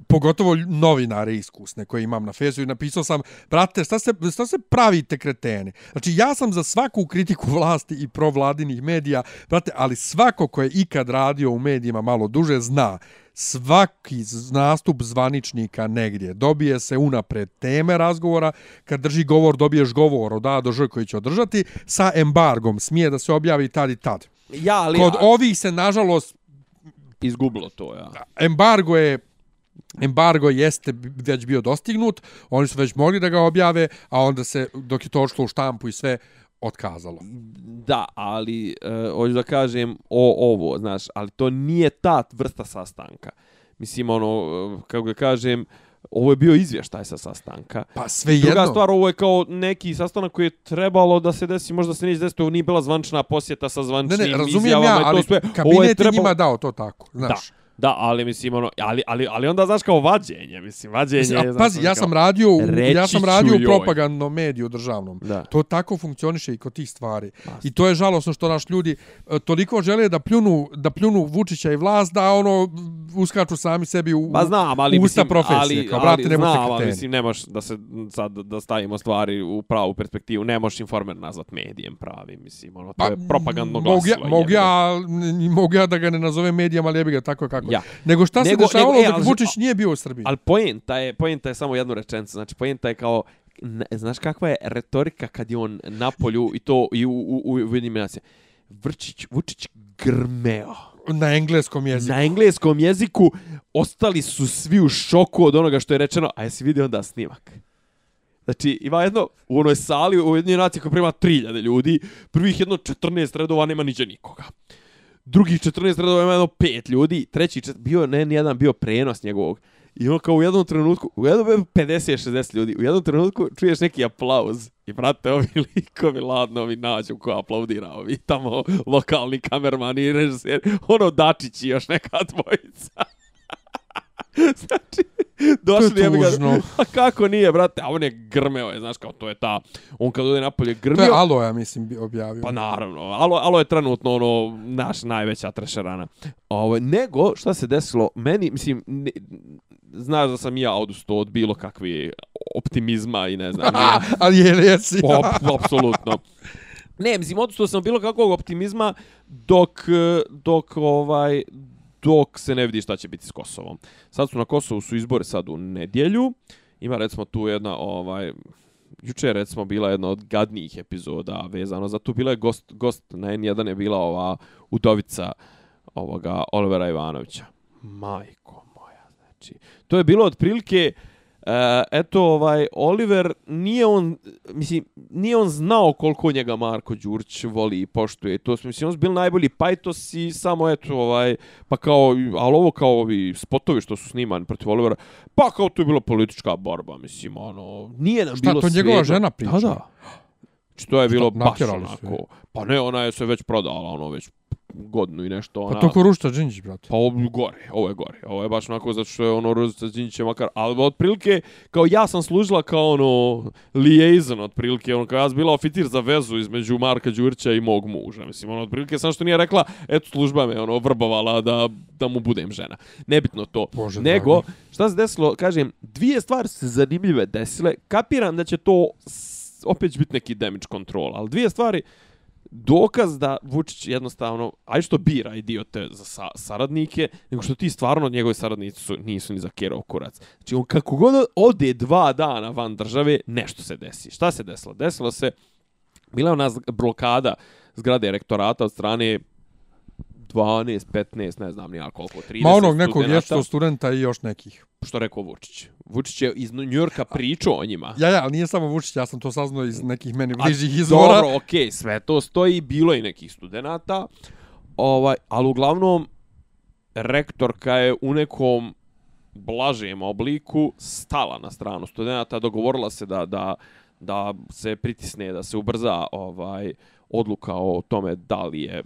pogotovo novinare iskusne koje imam na Facebooku i napisao sam, brate, šta se, šta se pravite kreteni? Znači, ja sam za svaku kritiku vlasti i provladinih medija, brate, ali svako ko je ikad radio u medijima malo duže zna, svaki nastup zvaničnika negdje dobije se unapred teme razgovora, kad drži govor dobiješ govor od A do Ž koji će održati, sa embargom smije da se objavi tad i tad. Ja, ali... Kod a- ovih se, nažalost, Izgubilo to, ja. embargo je embargo jeste već bio dostignut, oni su već mogli da ga objave, a onda se, dok je to ošlo u štampu i sve, otkazalo. Da, ali uh, hoću da kažem o ovo, znaš, ali to nije ta vrsta sastanka. Mislim, ono, e, kako ga kažem, ovo je bio izvještaj sa sastanka. Pa sve Druga jedno. stvar, ovo je kao neki sastanak koji je trebalo da se desi, možda se neće desiti, ovo nije bila zvančna posjeta sa Ne, zvančnim ne, razumijem izjavama ja, to ali sve. Ovo kabinet je trebalo- njima dao to tako, znaš. Da, da, ali mislim ono, ali, ali, ali onda znaš kao vađenje, mislim, vađenje. Mislim, a pazi, ono ja sam radio, u, ja sam radio u propagandnom mediju državnom. Da. To tako funkcioniše i kod tih stvari. Jasno. I to je žalosno što naš ljudi e, toliko žele da pljunu, da pljunu Vučića i vlast da ono uskaču sami sebi u, Pa znam, ali u usta mislim, profesije. ali, kao, brate, ali, možete znam, ali kreteni. mislim, ne možeš da se sad da stavimo stvari u pravu perspektivu, ne možeš informer nazvat medijem pravi, mislim, ono, to je propagandno Pa, mogu ja, glasilo. mogu ja, mogu ja da ga ne nazovem medijama, ali ja bi ga tako kako. Ja. Nego šta se Nego- dešavalo nego, e, dok Vučić nije bio u Srbiji? Ali poenta je, poenta je samo jednu rečenicu, znači poenta je kao, ne, znaš kakva je retorika kad je on na polju i to i u, u, u, u eliminaciji. Vrčić, Vučić grmeo. Na engleskom jeziku. Na engleskom jeziku ostali su svi u šoku od onoga što je rečeno, a jesi vidio onda snimak? Znači, ima jedno, u onoj sali, u jednoj naciji koja prima 3000 ljudi, prvih jedno 14 redova nema niđe nikoga. Drugih 14 redova ima jedno pet ljudi, treći čet, bio, ne, nijedan bio prenos njegovog. I on kao u jednom trenutku, u jednom 50-60 ljudi, u jednom trenutku čuješ neki aplauz. I brate, ovi likovi ladno ovi nađu ko aplaudira, ovi tamo lokalni kamermani i režiser, ono Dačić i još neka dvojica. znači, došli je ga-. A kako nije, brate? A on je grmeo, je, znaš kao, to je ta... On kad ode napolje To je grmeo... Alo, ja mislim, objavio. Pa naravno, alo, alo je trenutno ono naš najveća trešerana. Ovo, nego, šta se desilo, meni, mislim, ne, znaš da sam ja odustao od bilo kakve optimizma i ne znam, ali je jesi. Op, apsolutno. Ne, mislim, odustao sam bilo kakvog optimizma dok, dok, ovaj, dok se ne vidi šta će biti s Kosovom. Sad su na Kosovu su izbore sad u nedjelju. Ima recimo tu jedna, ovaj, juče je recimo bila jedna od gadnijih epizoda vezano za tu. Bila je gost, gost na N1 je bila ova udovica ovoga Olivera Ivanovića. Majko moja, znači. To je bilo otprilike E, eto, ovaj, Oliver, nije on, mislim, nije on znao koliko njega Marko Đurić voli i poštuje. To su, mislim, on bili najbolji pajtos i samo, eto, ovaj, pa kao, ali ovo kao ovi spotovi što su snimani protiv Olivera, pa kao to je bila politička borba, mislim, ono, nije nam Šta, bilo to njegova svejedno. žena priča? Da, da. Znači, to je bilo baš onako. Pa ne, ona je se već prodala, ono, već godinu i nešto. Ona, Pa to ko Rušta Đinđić, brate. Pa ovo gore, ovo je gore. Ovo je baš onako zato što je ono Rozica Đinđića makar, ali otprilike kao ja sam služila kao ono liaison otprilike, ono kao ja sam bila oficir za vezu između Marka Đurića i mog muža. Mislim, ono otprilike sam što nije rekla, eto služba me ono vrbovala da, da mu budem žena. Nebitno to. Bože Nego, dragi. šta se desilo, kažem, dvije stvari se zanimljive desile. Kapiram da će to opet biti neki damage control, ali dvije stvari dokaz da Vučić jednostavno, aj što bira idiote za sa, saradnike, nego što ti stvarno njegove saradnici su, nisu ni za kerov kurac. Znači, on kako god ode dva dana van države, nešto se desi. Šta se desilo? Desilo se, bila je ona blokada zgrade rektorata od strane 12, 15, ne znam nija koliko, 30 Ma onog nekog vječitog studenta i još nekih. Što rekao Vučić? Vučić je iz Njujorka pričao o njima. Ja, ja, ali nije samo Vučić, ja sam to saznao iz nekih meni bližih izvora. Dobro, okej, sve to stoji, bilo je i nekih studenta, ovaj, ali uglavnom rektorka je u nekom blažem obliku stala na stranu studenta, dogovorila se da, da, da se pritisne, da se ubrza ovaj odluka o tome da li je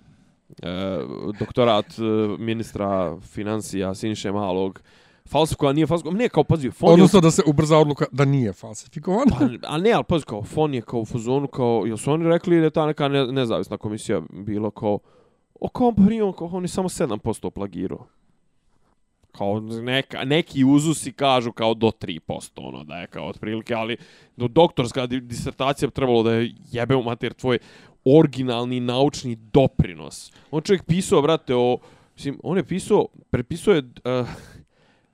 e, doktorat e, ministra financija Siniše Malog falsifikovan, nije falsifikovan, ne, kao, pazi, fon Odnosno da se ubrza odluka da nije falsifikovan. Pa, a ne, ali pazi, kao, fon je kao u fuzonu, kao, jel su oni rekli da je ta neka ne, nezavisna komisija bilo kao, o kao, pa nije on, kao, on je samo 7% plagirao. Kao neka, neki uzusi kažu kao do 3%, ono da je kao otprilike, ali do doktorska disertacija trebalo da je jebe u mater tvoj originalni naučni doprinos. On čovjek pisao, brate, o, mislim, on je pisao, prepisao je, uh,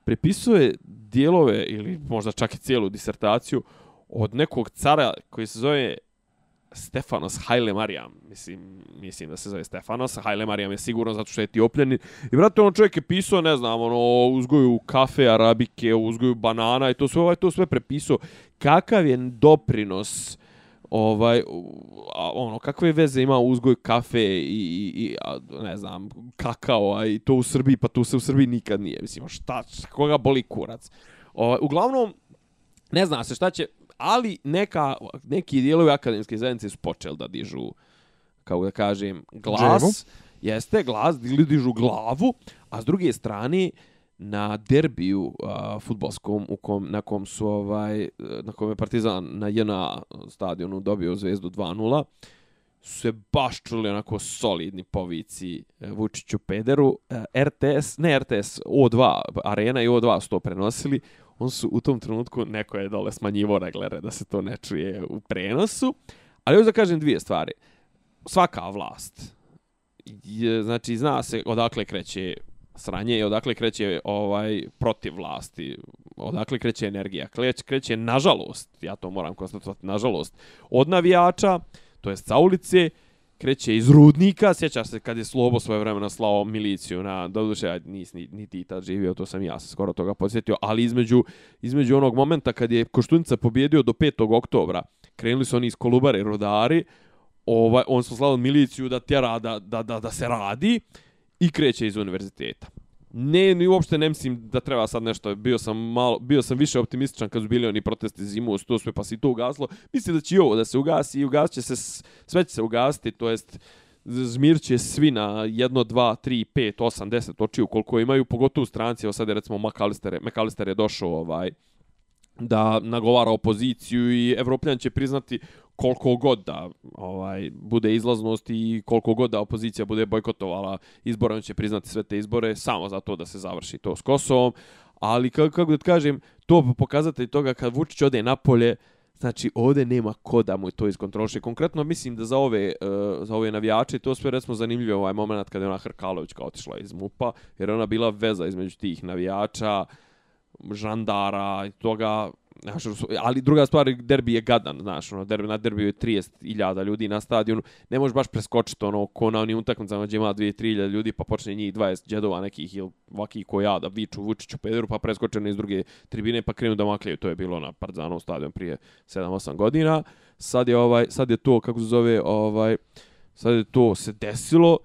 prepisao je dijelove ili možda čak i cijelu disertaciju od nekog cara koji se zove Stefanos Haile Mariam, mislim, mislim da se zove Stefanos, Haile Mariam je sigurno zato što je etiopljanin. I vrati, ono čovjek je pisao, ne znam, ono, uzgoju kafe, arabike, uzgoju banana i to sve, ovaj, to sve prepisao. Kakav je doprinos ovaj ono kakve veze ima uzgoj kafe i, i, i ne znam kakao a i to u Srbiji pa to se u Srbiji nikad nije mislim šta koga boli kurac ovaj uglavnom ne zna se šta će ali neka, neki dijelovi akademske zajednice su počeli da dižu, kao da kažem, glas. Dževu. Jeste, glas, dižu glavu, a s druge strane, na derbiju a, futbolskom u kom, na kom su ovaj na kom je Partizan na JNA stadionu dobio zvezdu 2:0 su se baš čuli onako solidni povici e, Vučiću Pederu e, RTS ne RTS O2 arena i O2 su to prenosili on su u tom trenutku neko je dole smanjivo reglere da se to ne čuje u prenosu. Ali još da kažem dvije stvari. Svaka vlast, je, znači zna se odakle kreće sranje i odakle kreće ovaj protiv vlasti, odakle kreće energija. Kreće, kreće nažalost, ja to moram konstatovati, nažalost, od navijača, to jest sa ulice, kreće iz rudnika, sjećaš se kad je Slobo svoje vremena slao miliciju na, doduše, ja nis, ni, ni ti tad živio, to sam ja se skoro toga podsjetio, ali između, između onog momenta kad je Koštunica pobjedio do 5. oktobra, krenuli su oni iz Kolubare rodari, ovaj, on su slao miliciju da tjera da, da, da, da se radi i kreće iz univerziteta ne, ni uopšte ne mislim da treba sad nešto. Bio sam malo, bio sam više optimističan kad su bili oni protesti zimu, to sve pa se i to ugaslo. Mislim da će i ovo da se ugasi i ugasit će se, sve će se ugasiti, to jest zmir će svi na 1, 2, 3, 5, 8, 10 očiju koliko imaju, pogotovo u stranci, evo sad je recimo McAllister, McAllister je došao ovaj, da nagovara opoziciju i Evropljan će priznati koliko god da ovaj bude izlaznost i koliko god da opozicija bude bojkotovala izbore, on će priznati sve te izbore samo zato da se završi to s Kosovom. Ali kako, kako da kažem, to pokazatelj toga kad Vučić ode na polje, znači ovde nema ko da mu to iskontroliše. Konkretno mislim da za ove, uh, za ove navijače to sve recimo zanimljivo ovaj moment kada je ona Hrkalović kao otišla iz MUPA, jer ona bila veza između tih navijača, žandara i toga Znaš, ono ali druga stvar, derbi je gadan, znaš, ono, derbi, na derbiju je 30.000 ljudi na stadionu, ne možeš baš preskočiti ono, ko na onim utakmicama gdje ima 2-3.000 ljudi, pa počne njih 20 džedova nekih ili vaki ko ja da viču Vučiću Pederu, pa preskoče iz druge tribine, pa krenu da makljaju, to je bilo na Partizanovom stadionu prije 7-8 godina. Sad je, ovaj, sad je to, kako se zove, ovaj, sad je to se desilo,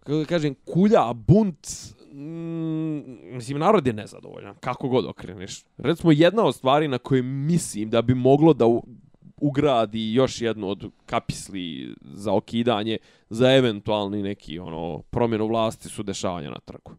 kako da kažem, kulja, bunt, mm, mislim, narod je nezadovoljan, kako god okreneš. Recimo, jedna od stvari na koje mislim da bi moglo da ugradi još jednu od kapisli za okidanje, za eventualni neki ono promjenu vlasti su dešavanja na trgu.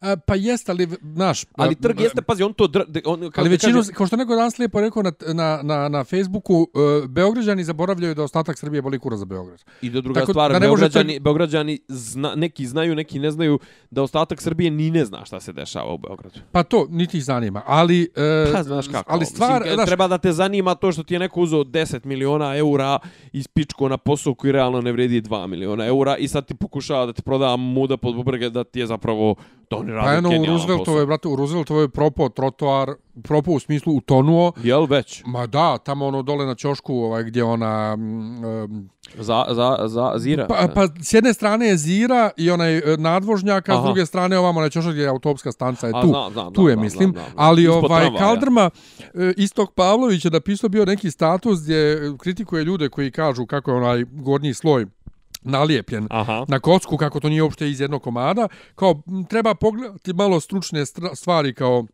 A, pa jeste, ali, znaš... Ali trg jeste, pazi, on to... Dr, on, ali većinu, kaže... kao što neko danas lijepo rekao na, na, na, na Facebooku, uh, Beograđani zaboravljaju da ostatak Srbije boli kura za Beograd. I do druga Tako, stvar, Beograđani, trg... Beograđani zna, neki znaju, neki ne znaju da ostatak Srbije ni ne zna šta se dešava u Beogradu. Pa to, niti ih zanima, ali... Uh, pa, znaš kako, ali stvar, Mislim, znaš, treba da te zanima to što ti je neko uzeo 10 miliona eura iz pičko na posao koji realno ne vredi 2 miliona eura i sad ti pokušava da ti proda muda pod bubrge da ti je zapravo to oni rade pa, u Rooseveltovoj, brate, u Rooseveltovoj propao trotoar, propao u smislu utonuo. Jel već? Ma da, tamo ono dole na ćošku, ovaj, gdje ona... Um, za, za, za Zira? Pa, pa s jedne strane je Zira i onaj e, nadvožnjak, a s druge strane ovamo na ćošak gdje je autopska stanca je tu. A, znam, znam, tu je, znam, mislim. Znam, znam, znam. Ali Ispod ovaj, Kaldrma, e, Istok Pavlović je napisao bio neki status gdje kritikuje ljude koji kažu kako je onaj gornji sloj nalijepljen Aha. na kocku, kako to nije uopšte iz jednog komada. Kao, treba pogledati malo stručne stvari kao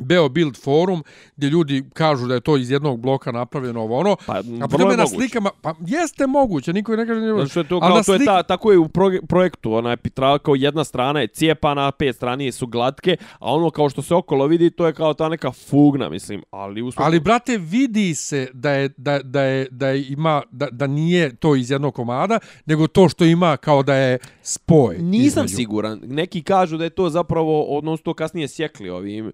Beo Build forum gdje ljudi kažu da je to iz jednog bloka napravljeno ovo ono. Pa, a potom je je na moguće. slikama, pa jeste moguće, niko ne kaže moguće. što je to, Ali kao, to je slik- ta, tako je u pro, projektu, ona je Petrava kao jedna strana je cijepana, pet strani su glatke, a ono kao što se okolo vidi, to je kao ta neka fugna, mislim, ali u svakom- Ali brate vidi se da je da da je da je ima da, da nije to iz jednog komada, nego to što ima kao da je spoj. Nisam između. siguran. Neki kažu da je to zapravo, odnosno to kasnije sjekli ovim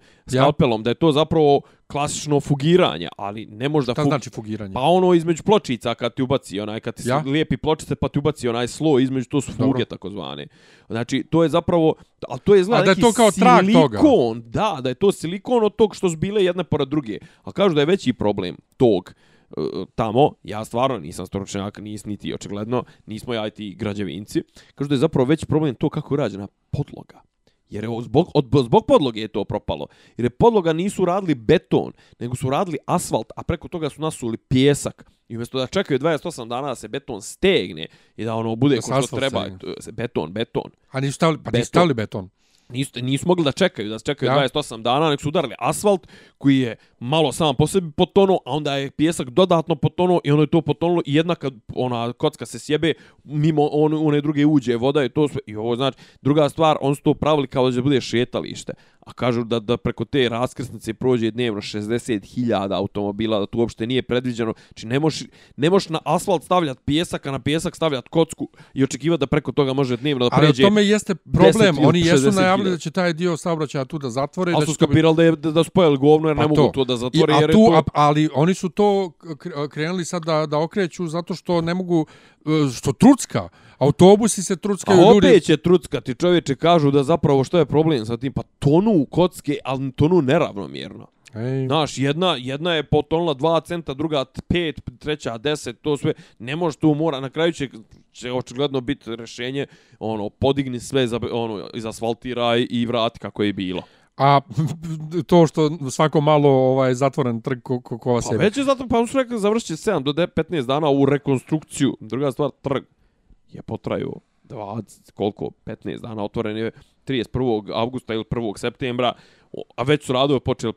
skalpelom, da je to zapravo klasično fugiranje, ali ne može da Šta fug... znači fugiranje? Pa ono između pločica kad ti ubaci onaj, kad ti Ja? lijepi pločice pa ti ubaci onaj sloj između, to su fuge Dobro. takozvane. Znači, to je zapravo, ali to je zna A da je to kao trag toga? silikon, da, da je to silikon od tog što su bile jedne pored druge. A kažu da je veći problem tog e, tamo, ja stvarno nisam stručnjak, nis niti očigledno, nismo ja i ti građevinci, kažu da je zapravo veći problem to kako je rađena podloga. Jer je zbog, od, zbog podloge je to propalo. Jer je podloga nisu radili beton, nego su radili asfalt, a preko toga su nasuli pjesak. I umjesto da čekaju 28 dana da se beton stegne i da ono bude Da ko što treba, stegne. beton, beton. A nisu stavili, pa Beton. nisu stavili beton. Nisu, nisu mogli da čekaju, da se čekaju Ja. ja. 28 dana, nek su udarili asfalt koji je malo sam po sebi potonuo, a onda je pjesak dodatno potonuo i ono je to potonulo i jedna kad ona kocka se sjebe, mimo on, one druge uđe voda i to sve. I ovo znači, druga stvar, on su to pravili kao da će bude šetalište. A kažu da, da preko te raskrsnice prođe dnevno 60.000 automobila, da to uopšte nije predviđeno. Znači ne možeš, ne možeš na asfalt stavljati pjesak, a na pjesak stavljati kocku i očekivati da preko toga može dnevno da Ali pređe. o tome jeste problem. 10 ili Oni jesu 60 najavili da će taj dio saobraćaja tu da zatvore. i Ali da su to skapirali da, je, da, da su pojeli govno jer Pa ne mogu to da I, zatvore a jer je tu, to... a, ali oni su to kre- krenuli sad da, da okreću zato što ne mogu, e, što trucka. Autobusi se A truckaju, opet ljudi... će truckati, čovječe kažu da zapravo što je problem sa tim, pa tonu u kocke, ali tonu neravnomjerno. Ej, Znaš, jedna, jedna je potonula 2 centa, druga 5, treća 10, to sve, ne može tu mora, na kraju će, će očigledno biti rešenje, ono, podigni sve, za, ono, izasfaltiraj i vrati kako je bilo. A to što svako malo ovaj zatvoren trg ko, ko, ko Pa sebe. već je zato, pa su rekli završit će 7 do 10, 15 dana u rekonstrukciju. Druga stvar, trg je potraju 20, koliko, 15 dana, otvoren je 31. augusta ili 1. septembra, a već su radove počeli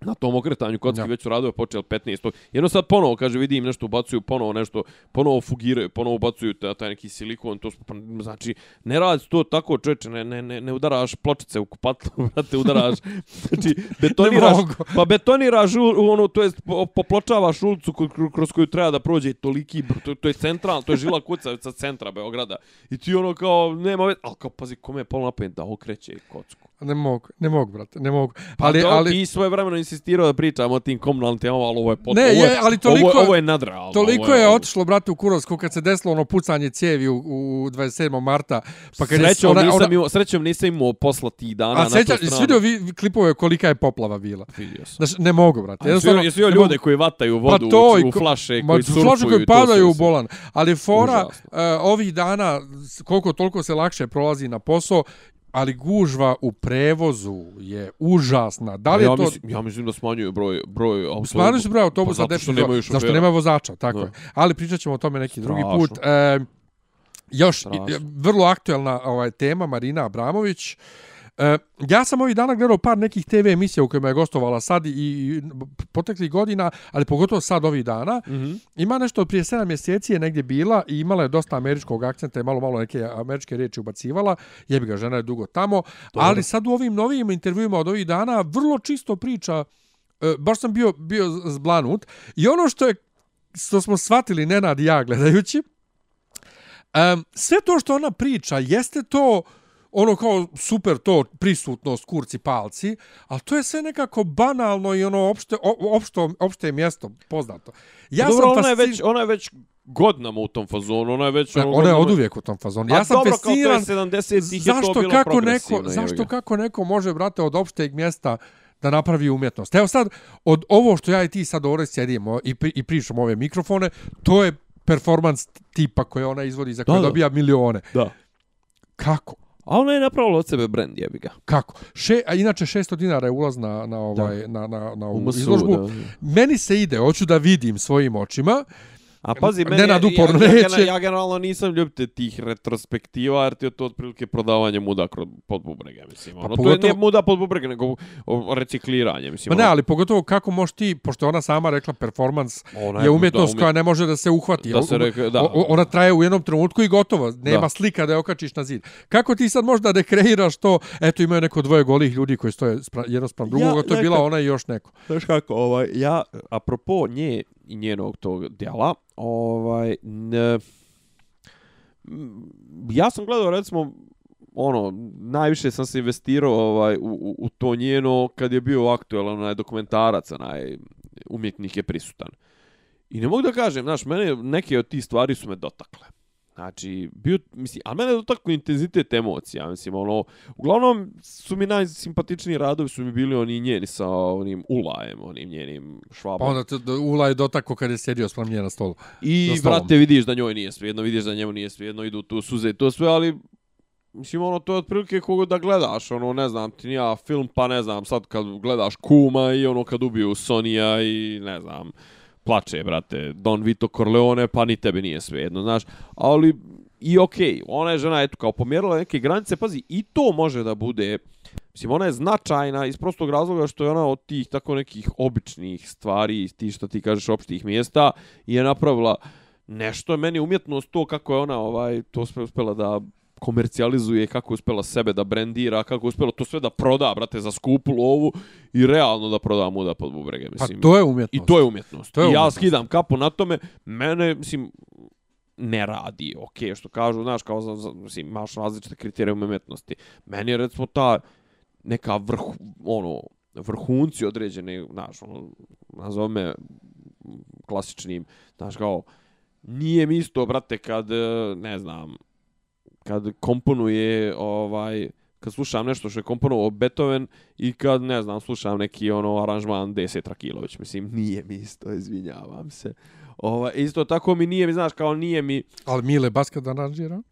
na tom okretanju kocki Ja. već su radove počeli 15. Jedno sad ponovo, kaže, vidim nešto ubacuju, ponovo nešto, ponovo fugiraju, ponovo ubacuju taj, taj neki silikon, to pa, znači, ne radi to tako, čoveče, ne, ne, ne, ne udaraš pločice u kupatlu, brate, udaraš, znači, betoniraš, pa betoniraš u, u ono, to jest po, popločavaš ulicu kroz koju treba da prođe toliki, to, to je central, to je žila kucavica centra Beograda. I ti ono kao, nema već, ali kao, pazi, kome je pol napamet da okreće kocku. Ne mogu, ne mogu, brate, ne mogu. Pa ali, do, ali, ti svoje vremeno insistirao da pričamo o tim komunalnim temama, ali ovo je pot... Ne, ovo je, ali toliko- Ovo, je- ovo je nadrealno. Toliko ovo je otišlo, brate, u Kurovsku kad se desilo ono pucanje cijevi u, u 27. marta. Pa kad je srećom, ona, nisam ona, imao, srećom nisam imao posla tih dana a na seća, tu stranu. vidio vi, klipove kolika je poplava bila? Vidio sam. Znaš, ne mogu, brate. A Jesu, jesu joj ljude koji vataju vodu pa to, u, u flaše, Ma, koji flaše surfuju. koji to padaju u bolan. Ali fora, uh, ovih dana, koliko toliko se lakše prolazi na posao, ali gužva u prevozu je užasna. Da li je ja, to... mislim, ja mislim da smanjuju broj, broj autobusa. Smanjili su broj autobusa, Pa zato zašto šofera. nema vozača, tako Da. je. Ali pričat ćemo o tome neki drugi Strašno. put. E, još, Strašno. vrlo aktuelna ovaj, tema, Marina Abramović. E, ja sam ovih dana gledao par nekih TV emisija u kojima je gostovala sad i, i poteklih godina, ali pogotovo sad ovih dana. Mhm. Ima nešto prije 7 mjeseci je negdje bila i imala je dosta američkog akcenta i malo malo neke američke riječi ubacivala. Jebi ga, žena je dugo tamo. Dobro. Ali sad u ovim novim intervjuima od ovih dana vrlo čisto priča. E, baš sam bio, bio zblanut. I ono što je što smo shvatili Nenad i ja gledajući, um, sve to što ona priča, jeste to ono kao super to prisutnost kurci palci, ali to je sve nekako banalno i ono opšte, opšto, opšte mjesto poznato. Ja Pa dobro, sam ona je već, ona je već godinama u tom fazonu, ona je već... Ne, ono, ona je od uvijek u tom fazonu. Ja sam dobro, fasciniran kao to je 70-ih je to zašto bilo kako neko, zašto kako neko može brate od opšteg mjesta da napravi umjetnost. Evo sad od ovo što ja i ti sad ovdje sjedimo i pri, i pričamo ove mikrofone, to je performans tipa koje ona izvodi za koje Da, da. dobija milione. Da. Kako? A ona je napravila od sebe brend, jebi ga. Kako? Še, a inače 600 dinara je ulaz na, na, ovaj, na, na, na U ovu MSU, izložbu. da. Meni se ide, hoću da vidim svojim očima A pazi, meni, Nenad ja, ja, ja, neće. ja, generalno nisam ljubite tih retrospektiva, jer ti je to otprilike prodavanje muda pod bubrege, mislim. Pa Ono, To pogotovo- je nije muda pod bubrege, nego recikliranje, mislim. Ma ne, ono. ali pogotovo kako možeš ti, pošto ona sama rekla performans Ona je umjetnost da, koja ne može da se uhvati. Da se reke- da. O- ona traje u jednom trenutku i gotovo. Nema Da. slika da je okačiš na zid. Kako ti sad možda rekreiraš to? Eto, imaju neko dvoje golih ljudi koji stoje spra, jedno sprem drugog, Ja, to je bila neka- ona i još neko. Znaš kako, ovaj, ja, apropo nje i njenog tog djela, ovaj, ne, ja sam gledao, recimo, ono, najviše sam se investirao ovaj, u, u, u to njeno kad je bio aktuelan onaj dokumentarac, onaj umjetnik je prisutan. I ne mogu da kažem, znaš, mene neke od tih stvari su me dotakle. Znači, bio, mislim, a mene je dotaklo intenzitet emocija, mislim, ono, uglavnom su mi najsimpatičniji radovi su mi bili oni njeni sa onim ulajem, onim njenim Pa švabom. onda te, da, Ula je dotako kad je sjedio sprem nje na stolu. I, brate, vidiš da njoj nije svejedno, vidiš da njemu nije svejedno, idu tu suze i to sve, ali Mislim, ono, to je otprilike kogo da gledaš, ono, ne znam, ti nija film, pa ne znam, sad kad gledaš Kuma i ono kad ubiju Sonija i, ne znam, plače, brate, Don Vito Corleone, pa ni tebi nije svejedno, znaš, ali i okej, okay, ona je žena, eto, kao pomjerila neke granice, pazi, i to može da bude, mislim, ona je značajna iz prostog razloga što je ona od tih tako nekih običnih stvari, ti što ti kažeš opštih mjesta, je napravila nešto, meni umjetnost to kako je ona, ovaj, to sve uspela da komercijalizuje, kako je uspela sebe da brendira, kako je uspela to sve da proda, brate, za skupu lovu i realno da proda muda pod bubrege, Pa mislim. to je umjetnost. I to je umjetnost. To je I ja umjetnost. skidam kapu na tome, mene, mislim, ne radi, okej, što kažu, znaš, kao, za, za, mislim, imaš različite kriterije umjetnosti. Meni je, recimo, ta neka vrh, ono, vrhunci određene, znaš, ono, nazove klasičnim, znaš, kao, nije mi isto, brate, kad, e, ne znam, kad komponuje, ovaj, kad slušam nešto što je komponovao Beethoven i kad, ne znam, slušam neki ono aranžman Dese Trakilović, mislim, nije mi isto, izvinjavam se. Ovaj, isto tako mi nije mi, znaš, kao nije mi, Ali Mile Baska da aranžira?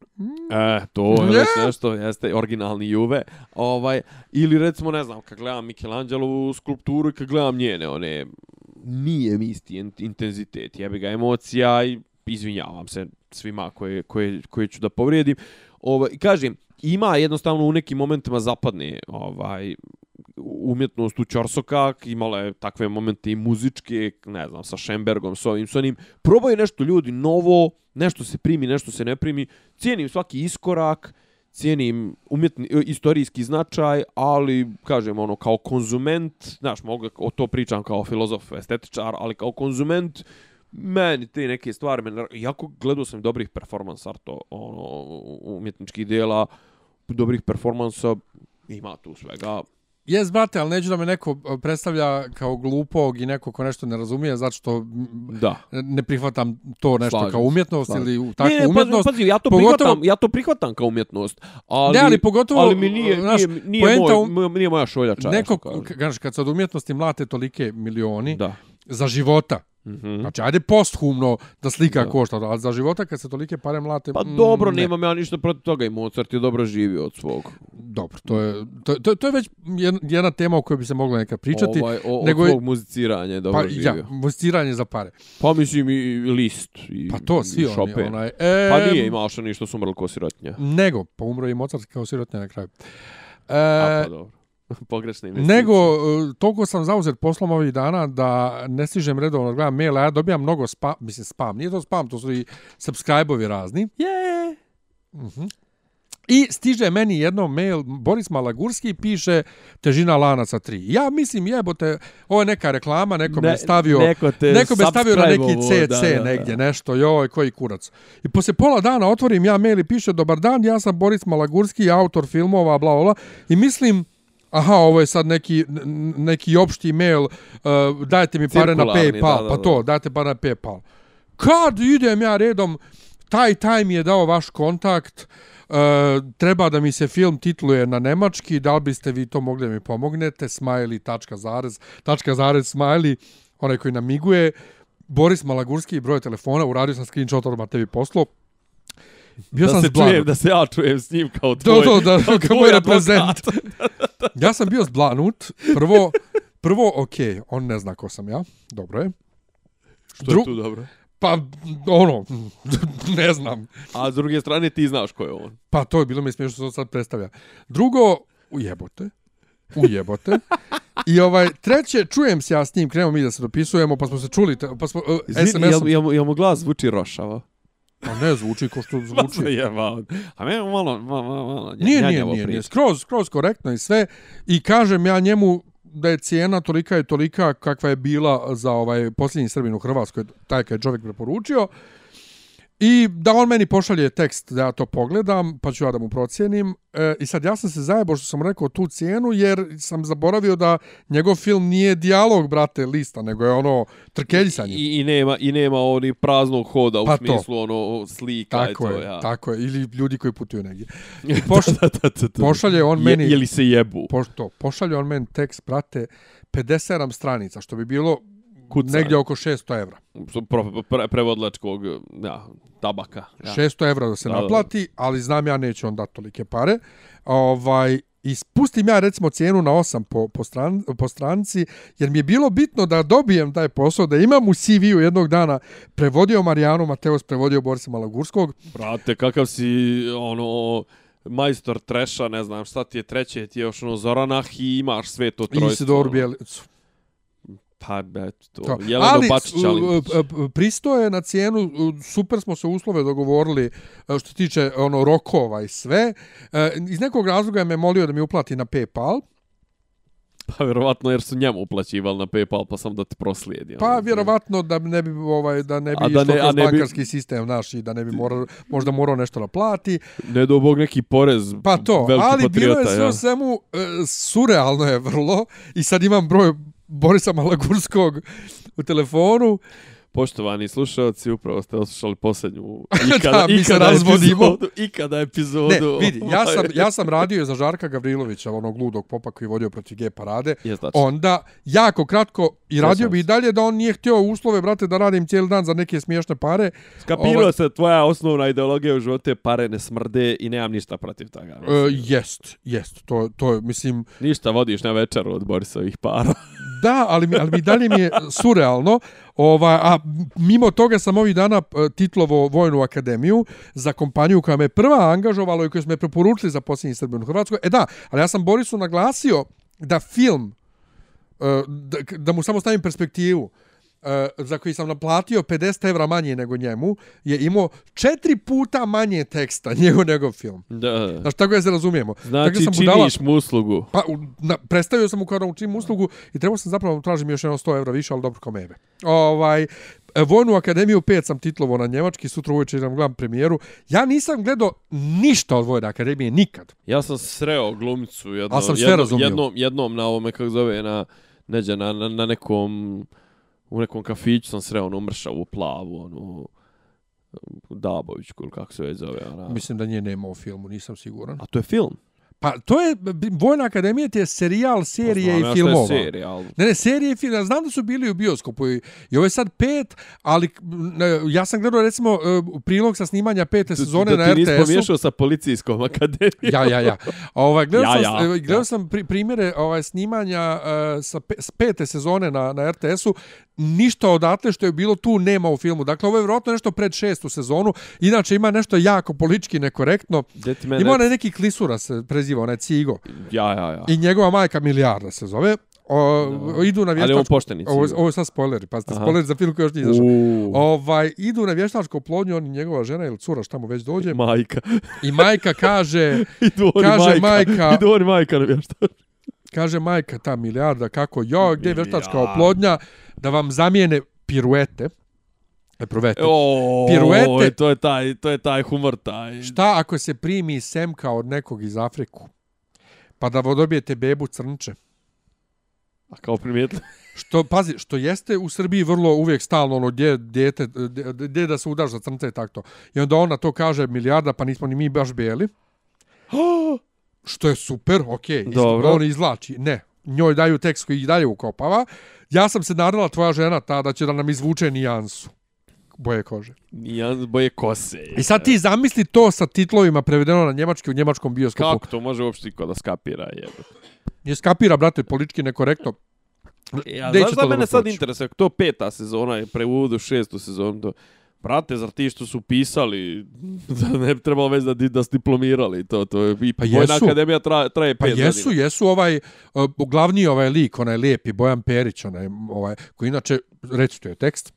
E, to je već nešto, jeste originalni Juve. Ovaj, ili recimo, ne znam, kad gledam Michelangelovu skulpturu i kad gledam njene, one, nije mi isti in- intenzitet, jebi ga emocija i izvinjavam se svima koje, koje, koje ću da povrijedim. Ovaj, kažem, ima jednostavno u nekim momentima zapadne ovaj umjetnost u Ćorsokak, imala je takve momente i muzičke, ne znam, sa Šembergom, s ovim, s onim. Probaju nešto ljudi novo, nešto se primi, nešto se ne primi. Cijenim svaki iskorak, cijenim umjetni, e, istorijski značaj, ali, kažem, ono, kao konzument, znaš, mogu o to pričam kao filozof, estetičar, ali kao konzument, meni te neke stvari, meni, jako gledao sam dobrih performans arto, ono, umjetničkih dijela, dobrih performansa, ima tu svega. Jes, brate, ali neću da me neko e, predstavlja kao glupog i neko ko nešto ne razumije, zato što Da. ne prihvatam to nešto Slažem kao umjetnost slažem. ili takvu ne, ne, umjetnost. Pazi, pazi, ja to pogotovo- prihvatam, ja to prihvatam kao umjetnost, ali Ne, ali pogotovo, ali mi nije, znaš, nije, nije, moj, um- moj, nije moja neko, kažem. k- kažeš, kad se od umjetnosti mlate tolike milioni Da. Za života, Mhm. znači, ajde posthumno da slika Da. košta, ali za života kad se tolike pare mlate... Pa mm, dobro, ne. nemam ja ništa protiv toga i Mozart je dobro živio od svog. Dobro, to je, to, to, to je već jedna, tema o kojoj bi se mogla neka pričati. Ovaj, o, nego od svog muziciranja je dobro pa, živio. ja, muziciranje za pare. Pa mislim i list. I, Pa to, svi i oni, onaj... E, Pa nije imao što ništa su umrli sirotinja. Nego, pa umro je i Mozart kao sirotnja na kraju. E, A pa dobro. Pogrešne investicije. Nego, e, toliko sam zauzet poslom ovih dana da ne stižem redovno da gledam maila, ja dobijam mnogo spam, mislim spam, nije to spam, to su i subscribe-ovi razni. Je. Mhm. I stiže meni jedno mail, Boris Malagurski piše težina lanaca 3. Ja mislim jebote, ovo je neka reklama, neko ne, mi je stavio... Neko te Neko me stavio na neki CC da, da, da. negdje, nešto, joj, koji kurac. I poslije pola dana otvorim ja mail i piše, dobar dan, ja sam Boris Malagurski, autor filmova, bla, bla, bla, i mislim, aha, ovo je sad neki, neki opšti mail, uh, dajte mi pare na Paypal, da, da, pa to, dajte pare na Paypal. Kad idem ja redom, taj taj mi je dao vaš kontakt, uh, treba da mi se film titluje na nemački, da li biste vi to mogli da mi pomognete, smiley, tačka, zarez, tačka, zarez, smiley, onaj koji namiguje, Boris Malagurski, broj telefona, uradio sam screenshot odmah tebi poslo. Bio da sam se zblanut. čujem, da se ja čujem s njim kao tvoj. da, da, kao moj reprezent. ja sam bio zblanut. Prvo, prvo, ok, on ne zna ko sam ja. Dobro je. Što Dru- je tu dobro? Pa, ono, ne znam. A s druge strane ti znaš ko je on. Pa to je bilo mi smiješno što se sad predstavlja. Drugo, ujebote. Ujebote. I ovaj, treće, čujem se ja s njim, krenemo mi da se dopisujemo, pa smo se čuli, pa smo uh, Izvini, SMS-om. jel, jel, jel mu glas zvuči rošavo? Pa ne zvuči ko što zvuči. se jeba. A me malo, malo, malo, malo nja- Nije, nije, nije, nije. priča. Skroz, skroz korektno i sve. I kažem ja njemu da je cijena tolika je tolika kakva je bila za ovaj posljednji Srbin u Hrvatskoj, taj kad je čovjek preporučio. I da on meni pošalje tekst da ja to pogledam, pa ću ja da mu procijenim. E, I sad ja sam se zajebao što sam rekao tu cijenu, jer sam zaboravio da njegov film nije dijalog, brate, lista, nego je ono trkeljsanje. I, i, nema, I nema oni praznog hoda u Pa to. smislu ono slika Tako i to, je, ja. tako je. Ili ljudi koji putuju negdje. I pošalje, da, da, da, da. pošalje on meni... Je, je li se jebu? pošto pošalje on meni tekst, brate, 57 stranica, što bi bilo Kucaj. negdje oko 600 evra. Pro, pre, prevodlačkog, ja, tabaka. Ja. 600 evra da se Da, da, da. naplati, ali znam ja neću on dati tolike pare. Ovaj, I spustim ja recimo cijenu na 8 po, po, stran, po stranci, jer mi je bilo bitno da dobijem taj posao, da imam u CV-u jednog dana prevodio Marijanu Mateos, prevodio Borisa Malagurskog. Brate, kakav si, ono, majstor treša, ne znam šta ti je treće, ti je još ono Zoranah i imaš sve to I trojstvo. Isidoru ono. Bijelicu. Pa, eto, to. To. Jeleno Ali Bačić, ali... u- u- pristoje na cijenu, super smo se uslove dogovorili e, što tiče ono rokova i sve. E, Iz nekog razloga je me molio da mi uplati na PayPal. Pa, vjerovatno, jer su njemu uplaćivali na PayPal, pa sam da ti proslijedi. Pa ono. vjerovatno da ne bi ovaj da ne bi A da ne- a ne bi- bankarski sistem naš i da ne bi morao možda morao nešto da plati. Ne do bog neki porez, Pa to, ali bilo patriota, je sve ja. svemu e, surrealno je vrlo i sad imam broj Borisa Malagurskog u telefonu. Poštovani slušalci, upravo ste oslušali posljednju Da, mi se razvodimo. epizodu, ikada epizodu. Ne, vidi, ja sam, ovaj. ja sam radio za Žarka Gavrilovića, onog ludog popa koji je vodio protiv G parade. Jest tačno. Onda, jako kratko, i radio bi i dalje da on nije htio uslove, brate, da radim cijeli dan za neke smiješne pare. Skapirao ovaj- se tvoja osnovna ideologija u životu je pare ne smrde i nemam ništa protiv toga. E, jest, jest, to, to je, mislim, Ništa vodiš na večeru od Borisovih para da, ali, mi, ali mi dalje mi je surrealno. Ova, a mimo toga sam ovih dana e, titlovo Vojnu akademiju za kompaniju koja me prva angažovala i koju smo me preporučili za posljednji Srbiju u Hrvatskoj. E da, ali ja sam Borisu naglasio da film, e, da, da mu samo stavim perspektivu, za koji sam naplatio 50 evra manje nego njemu, je imao četiri puta manje teksta nego njegov film. Da. Znaš, tako je se razumijemo. Znači, tako sam činiš dala- mu uslugu. Pa, na, predstavio sam mu kao da učim uslugu i trebao sam zapravo tražim još jedno 100 evra više, ali dobro kao mebe. Ovaj, e, Vojnu akademiju 5 sam titlovo na njemački, sutra uveče idem gledam premijeru. Ja nisam gledao ništa od Vojne akademije, nikad. Ja sam sreo glumicu jedno, sam jednom, jednom, jednom na ovome, kako zove, na, neđe, na, na, na nekom, u nekom kafiću sam sreo onu mršavu plavu, onu, Dabovićku, ili kako se već zove. Ona. Mislim da nje nema u filmu, nisam siguran. A to je film? Pa to je, Vojna akademija ti je serijal, serije Pa znam i je filmova. serija, ali... Ne, ne, serije i film. Znam da su bili u bioskopu i, i ovo je sad pet, ali ne, ja sam gledao recimo e, prilog sa snimanja pete sezone da na ti nisi RTS-u. pomiješao sa policijskom akademijom. Ja, ja, ja. Ovaj gledao Ja, sam ja, e, gledao ja. sam pri, primjere ovaj snimanja uh, sa pe, s pete sezone na na RTS-u. Ništa odatle što je bilo tu nema u filmu. Dakle, ovo je vjerojatno nešto pred šestu sezonu. Inače ima nešto jako politički nekorektno. Ima onaj neki klisura se preziva, onaj Cigo. Ja, ja, ja. I njegova majka milijarda se zove. O, idu na Ali on vještačko... poštenici. Ovo, ovo je sad spoileri, pa ste Aha. spoileri za film koji još nije izašao. Ovaj, idu na vještačko plodnju, on i njegova žena ili cura, šta mu već dođe. majka. I majka kaže, Idu oni Kaže majka. majka- Idu oni majka na vještač. kaže majka ta milijarda, kako, jo, gdje je vještačka oplodnja, da vam zamijene piruete. E, provete. O, Piruete. To je taj, to je taj humor, taj. Šta ako se primi semka od nekog iz Afriku? Pa da dobijete bebu crnče. A kao primijetili. Što, pazi, što jeste u Srbiji vrlo uvijek stalno ono gdje, djete, gdje, gdje da se udaš za crnce i tako to. I onda ona to kaže milijarda, pa nismo ni mi baš bijeli. Što je super, okej. Okay, Dobro. On izvlači. Ne, njoj daju tekst koji ih dalje ukopava. Ja sam se nadala tvoja žena ta da će da nam izvuče nijansu boje kože. Nijan boje kose. I sad ti zamisli to sa titlovima prevedeno na njemački u njemačkom bioskopu. Kako to može uopšte iko da skapira, jebe. Je skapira, brate, politički nekorektno. Ja, Neće znaš to da mene sad interesuje, to peta sezona je prevudu šestu sezonu, to, brate, zar ti što su pisali, da ne bi trebalo već da, da su diplomirali, to, to je, i Pa Vojna jesu. akademija traje, traje Pa jesu, godina. jesu ovaj uh, glavni ovaj lik, onaj lijepi Bojan Perić, onaj ovaj koji inače recituje tekst.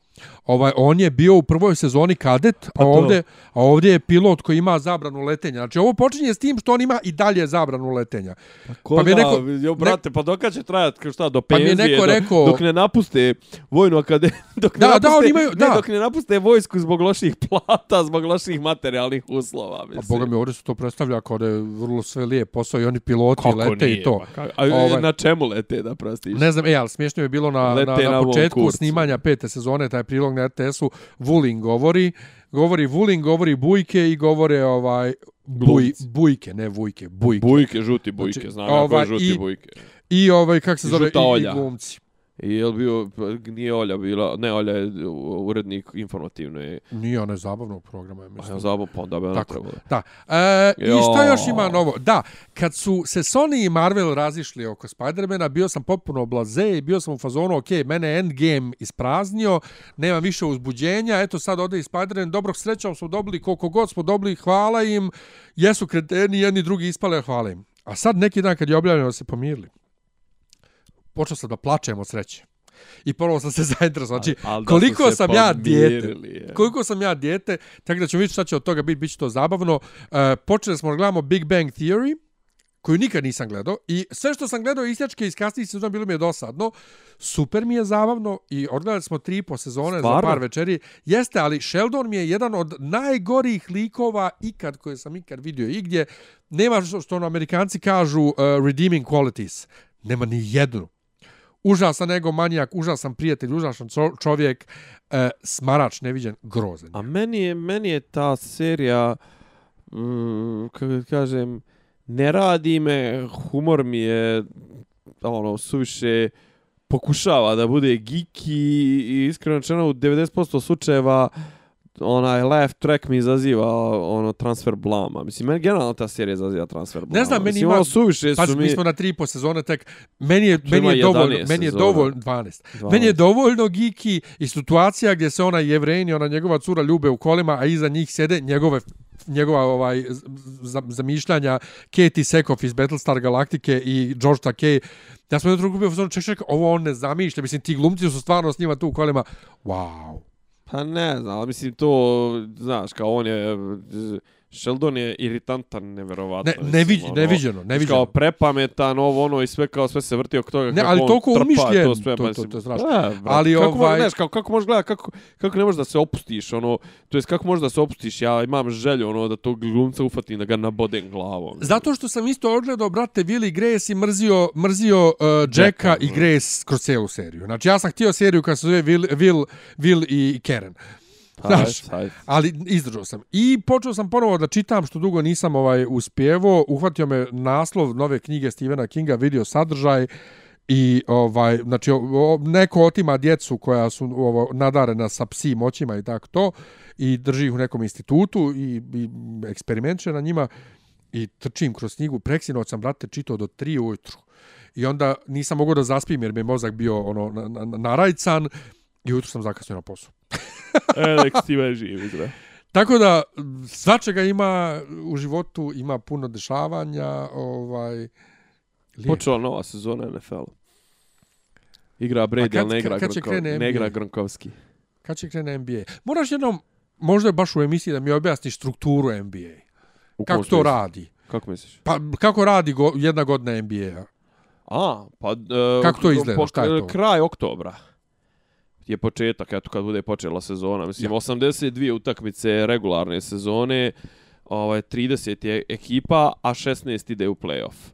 Ovaj on je bio u prvoj sezoni kadet, a Pa to. ovdje a ovdje je pilot koji ima zabranu letenja. Znači ovo počinje s tim što on ima i dalje zabranu letenja. Koga, mi je neko- jo, brate, pa dokad će trajati, šta, do Pa penzije, neko do- rekao- dok ne napuste vojnu akademiju, dok ne Da, da, napuste, oni imaju- ne, da. dok ne napuste vojsku zbog loših plata, zbog loših materijalnih uslova, A mislim. boga mi ovdje se to predstavlja kao da je vrlo sve lijep posao i oni piloti Kako lete nije, i to. pa A, Ovaj- na čemu lete, da prostiš? Ne znam, e, ali smiješno je bilo na, na, Lete na na mom početku kurcu. snimanja pete sezone, taj prilog na RTS-u, Vulin govori, govori Vulin, govori Bujke i govore ovaj buj. Bujke, ne Vujke, Bujke. Bujke, žuti bujke, Znači, znam ovaj, ovaj, žuti i- bujke. I ovaj, kak se zove, i, i glumci. I je bio, nije Olja bila, ne Olja je urednik informativne, Nije onaj zabavnog programa, ja a mislim. ja zabavno, pa onda bi ona Tako, trebala. da. E, I šta Jo. još ima novo? Da, kad su se Sony i Marvel razišli oko Spidermana, bio sam potpuno blaze i bio sam u fazonu, ok, mene je Endgame ispraznio, nema više uzbuđenja, eto sad ode i Spider-Man, dobrog srećom smo dobili koliko god smo dobili, hvala im, jesu kreteni, jedni drugi ispale, hvala im. A sad neki dan kad je objavljeno da se pomirili, počeo sam da plačem od sreće. I ponovo sam se zainteresovao. Znači, Al- al koliko sam ja dijete, pomirili, je. koliko sam ja dijete, tako da ćemo vidjeti šta će od toga biti, bit će to zabavno. E, počeli smo da gledamo Big Bang Theory, koju nikad nisam gledao i sve što sam gledao isjačke iz kasnijih sezona bilo mi je dosadno. Super mi je zabavno i odgledali smo tri po sezone Stvarno? za par večeri. Jeste, ali Sheldon mi je jedan od najgorih likova ikad koje sam ikad vidio igdje. Nema što, što ono Amerikanci kažu uh, redeeming qualities. Nema ni jednu. Užasan ego manijak, užasan prijatelj, užasan čo- čovjek, uh, smarač neviđen, grozan. A meni je, meni je ta serija, mm, kako kažem, ne radi me, humor mi je, ono, suviše pokušava da bude geeky i iskreno rečeno u 90% slučajeva onaj laugh track mi izaziva ono transfer blama. Mislim, meni generalno ta serija izaziva transfer blama. Ne znam, meni Mislim, ima- ono, suviše Pa su mi mi... smo na tri po sezone tek. Meni je, Što meni je dovoljno, 11 meni je dovoljno 12. 12. Meni je dovoljno giki i situacija gdje se ona jevrejni, ona njegova cura ljube u kolima, a iza njih sjede njegove njegova ovaj zamišljanja Katie Sekoff iz Battlestar Galaktike i George Takei. Ja sam jednu drugu bio ček, ček, ovo on ne zamišlja. Mislim, ti glumci su stvarno s njima tu u kolima. Wow. Pa ne znam, ali mislim to, znaš, kao on je, Sheldon je iritantan, neverovatno. Ne, mislim, neviđ, ono, neviđeno, neviđeno. Kao prepametan, ovo ono i sve kao sve se vrti oko toga Ne, kako ali on toliko umišljen, to, sve, to- to- mislim, to je strašno. Da, brate, Ali kako, ovaj- znaš, kako, kako možeš gledati, kako, kako ne možeš da se opustiš, ono, to jest kako možeš da se opustiš, ja imam želju, ono, da tog glumca ufatim, da ga nabodem glavom. Zato što sam isto odgledao, brate, Willi Grace i mrzio, mrzio uh, Jacka Jacka, i. Grace kroz cijelu seriju. Znači, ja sam htio seriju koja se zove Will, Will, Will i Karen. Znaš, Ajde, ajde. ali izdržao sam. I počeo sam ponovo da čitam, što dugo nisam ovaj uspjevo. Uhvatio me naslov nove knjige Stephena Kinga, vidio sadržaj. I ovaj znači neko otima djecu koja su ovo nadarena sa psi moćima i tako to. I drži ih u nekom institutu i, i eksperimentuje na njima. I trčim kroz knjigu. Preksinoć sam brate čitao do 3 ujutru. I onda nisam mogao da zaspim jer mi je mozak bio ono na, na, narajcan. I ujutro sam zakasnio na posao E, si me živ, izgleda. Tako da svačega ima u životu, ima puno dešavanja, ovaj lijep. Počela nova sezona NFL. Igra Brady, kad- ali ne igra, kad će Gronko, ne igra? Gronkovski. kad će krene NBA. Moraš jednom možda baš u emisiji da mi objasniš strukturu NBA. U Kako to radi? Kako misliš? Pa kako radi go, jedna godina NBA? A, pa... Uh, Kako to izgleda? Šta je to? Kraj oktobra je početak, eto kad bude počela sezona. Mislim, Ja. 82 utakmice regularne sezone, ovaj, 30 je ekipa, a 16 ide u playoff.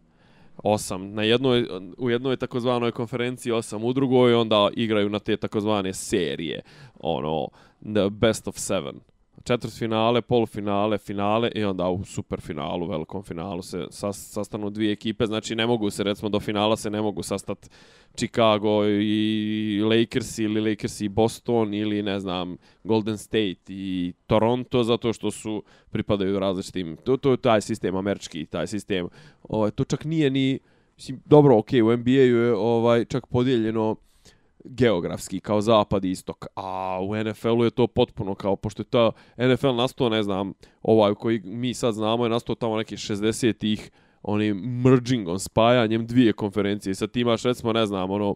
Osam na jednoj, u jednoj takozvanoj konferenciji, osam u drugoj, onda igraju na te takozvane serije, ono, the best of seven. Četvrtfinale, polufinale, finale i onda u superfinalu, velikom finalu se sas- sastanu dvije ekipe, znači ne mogu se, recimo do finala se ne mogu sastati Chicago i Lakers ili Lakers i Boston ili ne znam Golden State i Toronto zato što su pripadaju različitim to to je taj sistem američki taj sistem ovaj to čak nije ni Mislim, dobro, okej, okay, u NBA-u je ovaj, čak podijeljeno geografski kao zapad i istok, a u NFL-u je to potpuno kao, pošto je ta NFL nastao, ne znam, ovaj koji mi sad znamo je nastao tamo neke 60-ih, onim mergingom, spajanjem dvije konferencije. Sad ti imaš, recimo, ne znam, ono,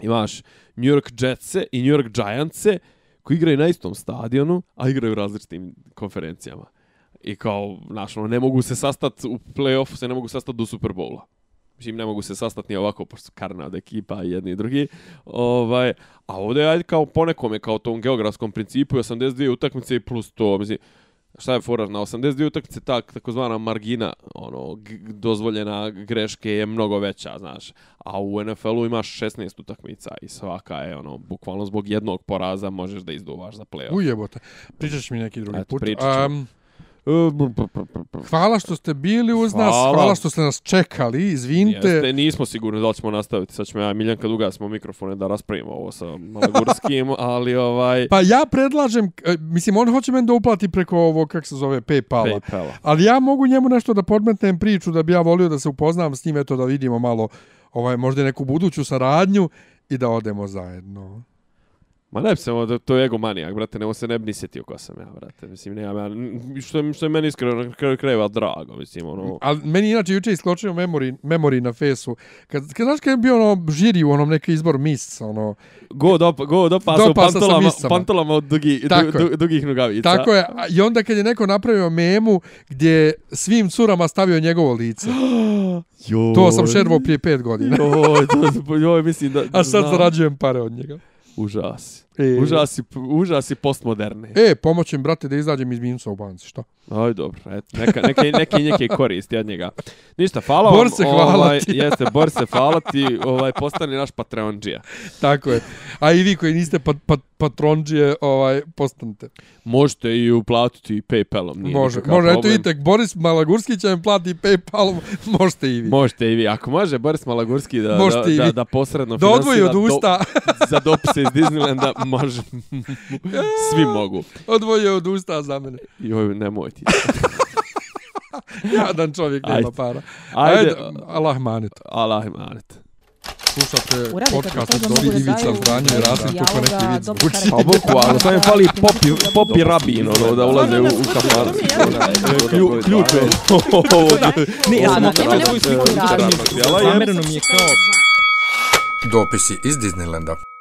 imaš New York Jetse i New York Giantse koji igraju na istom stadionu, a igraju u različitim konferencijama. I kao, znaš, ono, ne mogu se sastati u play-offu, se ne mogu sastati do Superbowla. Mislim, ne mogu se sastati ni ovako, pošto karna od ekipa i jedni i drugi. Ovaj, a ovdje, ajde, kao ponekome, kao tom geografskom principu, 82 utakmice plus to, mislim, šta je fora na 82 utakmice tak takozvana margina ono dozvoljena greške je mnogo veća znaš a u NFL-u imaš 16 utakmica i svaka je ono bukvalno zbog jednog poraza možeš da izduvaš za plej-of ujebote. Pričaš mi neki drugi Eto, put. um, Hvala što ste bili uz nas, hvala, što ste nas čekali, izvinite. Jeste, nismo sigurni da ćemo nastaviti, sad ćemo ja Miljanka Duga smo mikrofone da raspravimo ovo sa Malagurskim, ali ovaj... Pa ja predlažem, e, mislim, on hoće meni da uplati preko ovo, kak se zove, Paypala. Paypala. Ali ja mogu njemu nešto da podmetnem priču, da bi ja volio da se upoznam s njim, eto da vidimo malo, ovaj, možda neku buduću saradnju i da odemo zajedno. Ma ne bi da to je egomanijak, brate, nego se ne bi ni sjetio ko sam ja, brate. Mislim, nema ja, što, što je meni iskreno na kraju krajeva drago, mislim, ono... Ali meni inače juče iskočio memory, memory na fesu. Kad, kad znaš kad je bio ono žiri u onom neki izbor mis, ono... Go do, go do pasa u pantolama, pantolama od dugi, du, du, dugih nogavica. Tako je. I onda kad je neko napravio memu gdje svim curama stavio njegovo lice. Joj. To sam šervao prije pet godina. joj, to, joj, mislim da... A sad zarađujem pare od njega. Užas. E, užasi, užasi postmoderne. E, pomoćem, brate, da izađem iz minusa u banci, što? Aj, dobro, et, neka, neke, neke, neke koristi od njega. Ništa, hvala vam. Borse, hvala ovaj, ti. Jeste, Borse, hvala ti, ovaj, postani naš patronđija. Tako je. A i vi koji niste pat, pat, patronđije, ovaj, postanite. Možete i uplatiti Paypalom. Nije može, može, eto i tek, Boris Malagurski će vam platiti Paypalom, možete i vi. Možete i vi. Ako može Boris Malagurski da, da, da, da, posredno da odvoji od usta. Do, za dopise iz Disneylanda, može. Svi mogu. Odvoji od usta za mene. Joj, nemoj ti. Jadan čovjek nema Ajde. para. Ajde. Ajde, Allah manet. Allah manet. Slušate podcast od Dobri Ivica Zdanje i Rasim kako neki do zvuči. Pa boku, ali sam je fali popi, popi rabin, ono, da ulaze u, u kafan. Klju, ključ je. Ne, ja sam svoju sliku. radi. Zamereno mi je kao Dopisi iz Disneylanda.